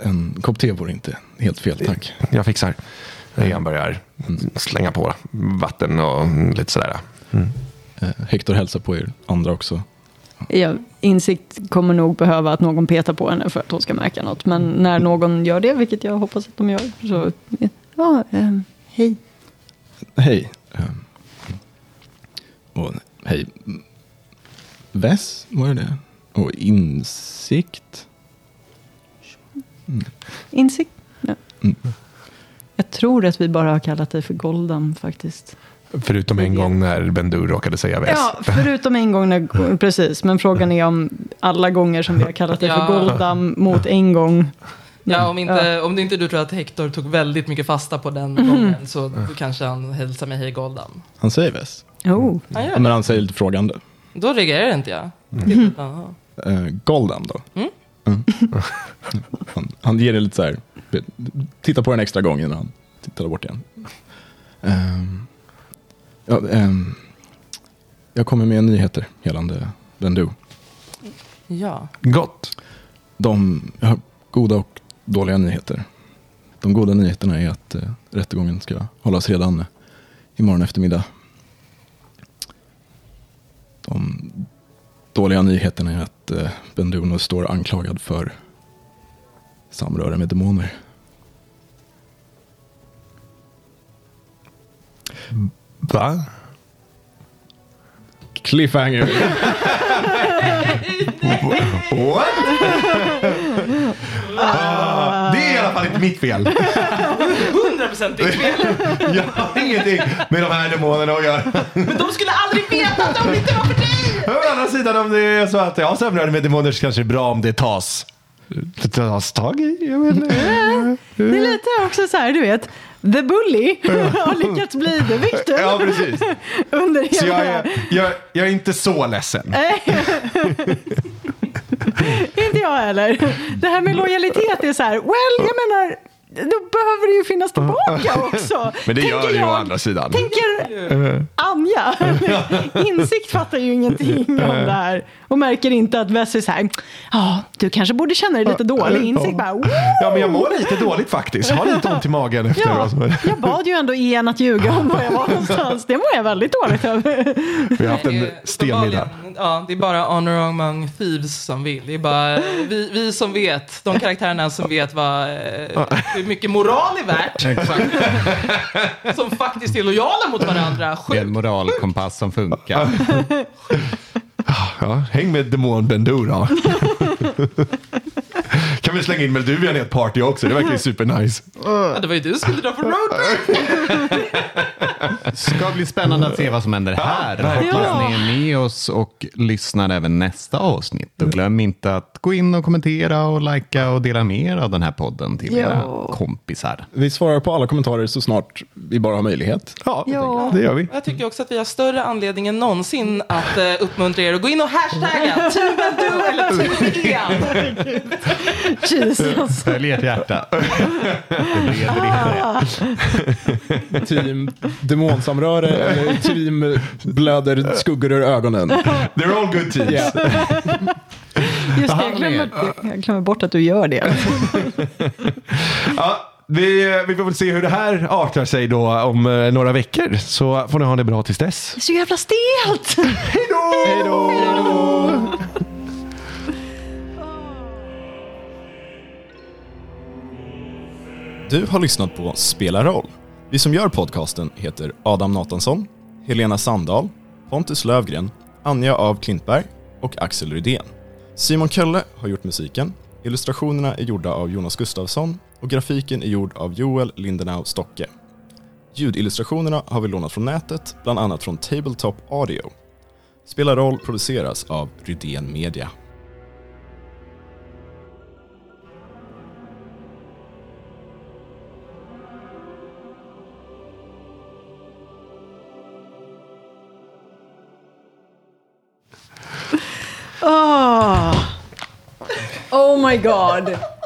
en kopp te vore inte helt fel, tack. Jag fixar. Ian börjar slänga på vatten och lite sådär. Eh, Hector hälsar på er andra också. Ja, insikt kommer nog behöva att någon petar på henne för att hon ska märka något. Men när någon gör det, vilket jag hoppas att de gör, så... Ja, ehm, hej. Hej. Ehm, Och hej. Väs, var det det? Och insikt. Insikt? Ja. Mm. Jag tror att vi bara har kallat dig för Goldam faktiskt. Förutom en gång när Bendur råkade säga väs. Ja, förutom en gång när, precis. Men frågan är om alla gånger som vi har kallat dig för Goldam mot en gång. Ja, om, inte, om det inte du tror att Hector tog väldigt mycket fasta på den gången så då kanske han hälsar mig hej Goldam. Han säger väs. Oh. Han gör Ja, men han säger lite frågande. Då reagerar inte jag. Jaha. Uh, Golden då? Mm. Mm. han, han ger det lite så här. Titta på den extra gång innan han tittar bort igen. Ehm, ja, ehm, jag kommer med nyheter gällande Bendu. Ja. Gott. De jag har goda och dåliga nyheter. De goda nyheterna är att uh, rättegången ska hållas redan imorgon eftermiddag. De dåliga nyheterna är att uh, Benduno står anklagad för samröre med demoner. Va? Cliffhanger! What? mitt fel. 100% ditt fel. Jag har ingenting med de här demonerna att göra. Men de skulle aldrig veta att de inte var för dig! Å andra sidan om det är så att jag har samröre med demoner så kanske det är bra om det tas, det tas tag i. Jag vet inte. Det är lite också så här, du vet. The Bully har lyckats bli The Victim Ja, precis. under Så hela... jag är, jag, jag är inte så ledsen. Jag heller. Det här med lojalitet är så här, well, jag menar, då behöver det ju finnas tillbaka också. Men det gör Tänker det ju å andra sidan. Tänker Anja. Insikt fattar ju ingenting om det här. Och märker inte att Wes är så här, ja, du kanske borde känna dig lite dålig. Insikt bara, Woo! Ja, men jag mår lite dåligt faktiskt. Har lite ont i magen efter. Ja, jag bad ju ändå Ian att ljuga om var jag var någonstans. Det mår jag väldigt dåligt över. Vi har haft en stenmiddag. Ja, det är bara honor among thieves som vill. Det är bara vi, vi som vet, de karaktärerna som vet vad, eh, hur mycket moral är värt. som faktiskt är lojala mot varandra. Det är en moralkompass som funkar. Ja, häng med demon Bendu då. Kan vi slänga in Melduvian i ett party också? Det verkar ju supernice. Ja, det var ju du som skulle dra på roadtrip. Ska bli spännande att se vad som händer här. Hoppas ni är med oss och lyssnar även nästa avsnitt. Och glöm inte att gå in och kommentera och likea och dela med er av den här podden till era kompisar. Vi svarar på alla kommentarer så snart vi bara har möjlighet. Ja, Ja. det gör vi. Jag tycker också att vi har större anledning än någonsin att eh, uppmuntra er att gå in och hashtagga Team eller Team. Jesus. Följ ert hjärta. Det leder inte. Team demonsamröre eller team blöder skuggor ur ögonen. They're all good teams. Yeah. Just det, jag glömmer, jag glömmer bort att du gör det. Ja, vi, vi får väl se hur det här artar sig då om eh, några veckor. Så får ni ha det bra tills dess. Det är så jävla stelt. Hej då! Du har lyssnat på Spela roll. Vi som gör podcasten heter Adam Nathansson, Helena Sandahl, Pontus Lövgren, Anja av Klintberg och Axel Rydén. Simon Kölle har gjort musiken, illustrationerna är gjorda av Jonas Gustafsson och grafiken är gjord av Joel Lindenau Stocke. Ljudillustrationerna har vi lånat från nätet, bland annat från Tabletop Audio. Spela roll produceras av Rydén Media. Oh. oh my god.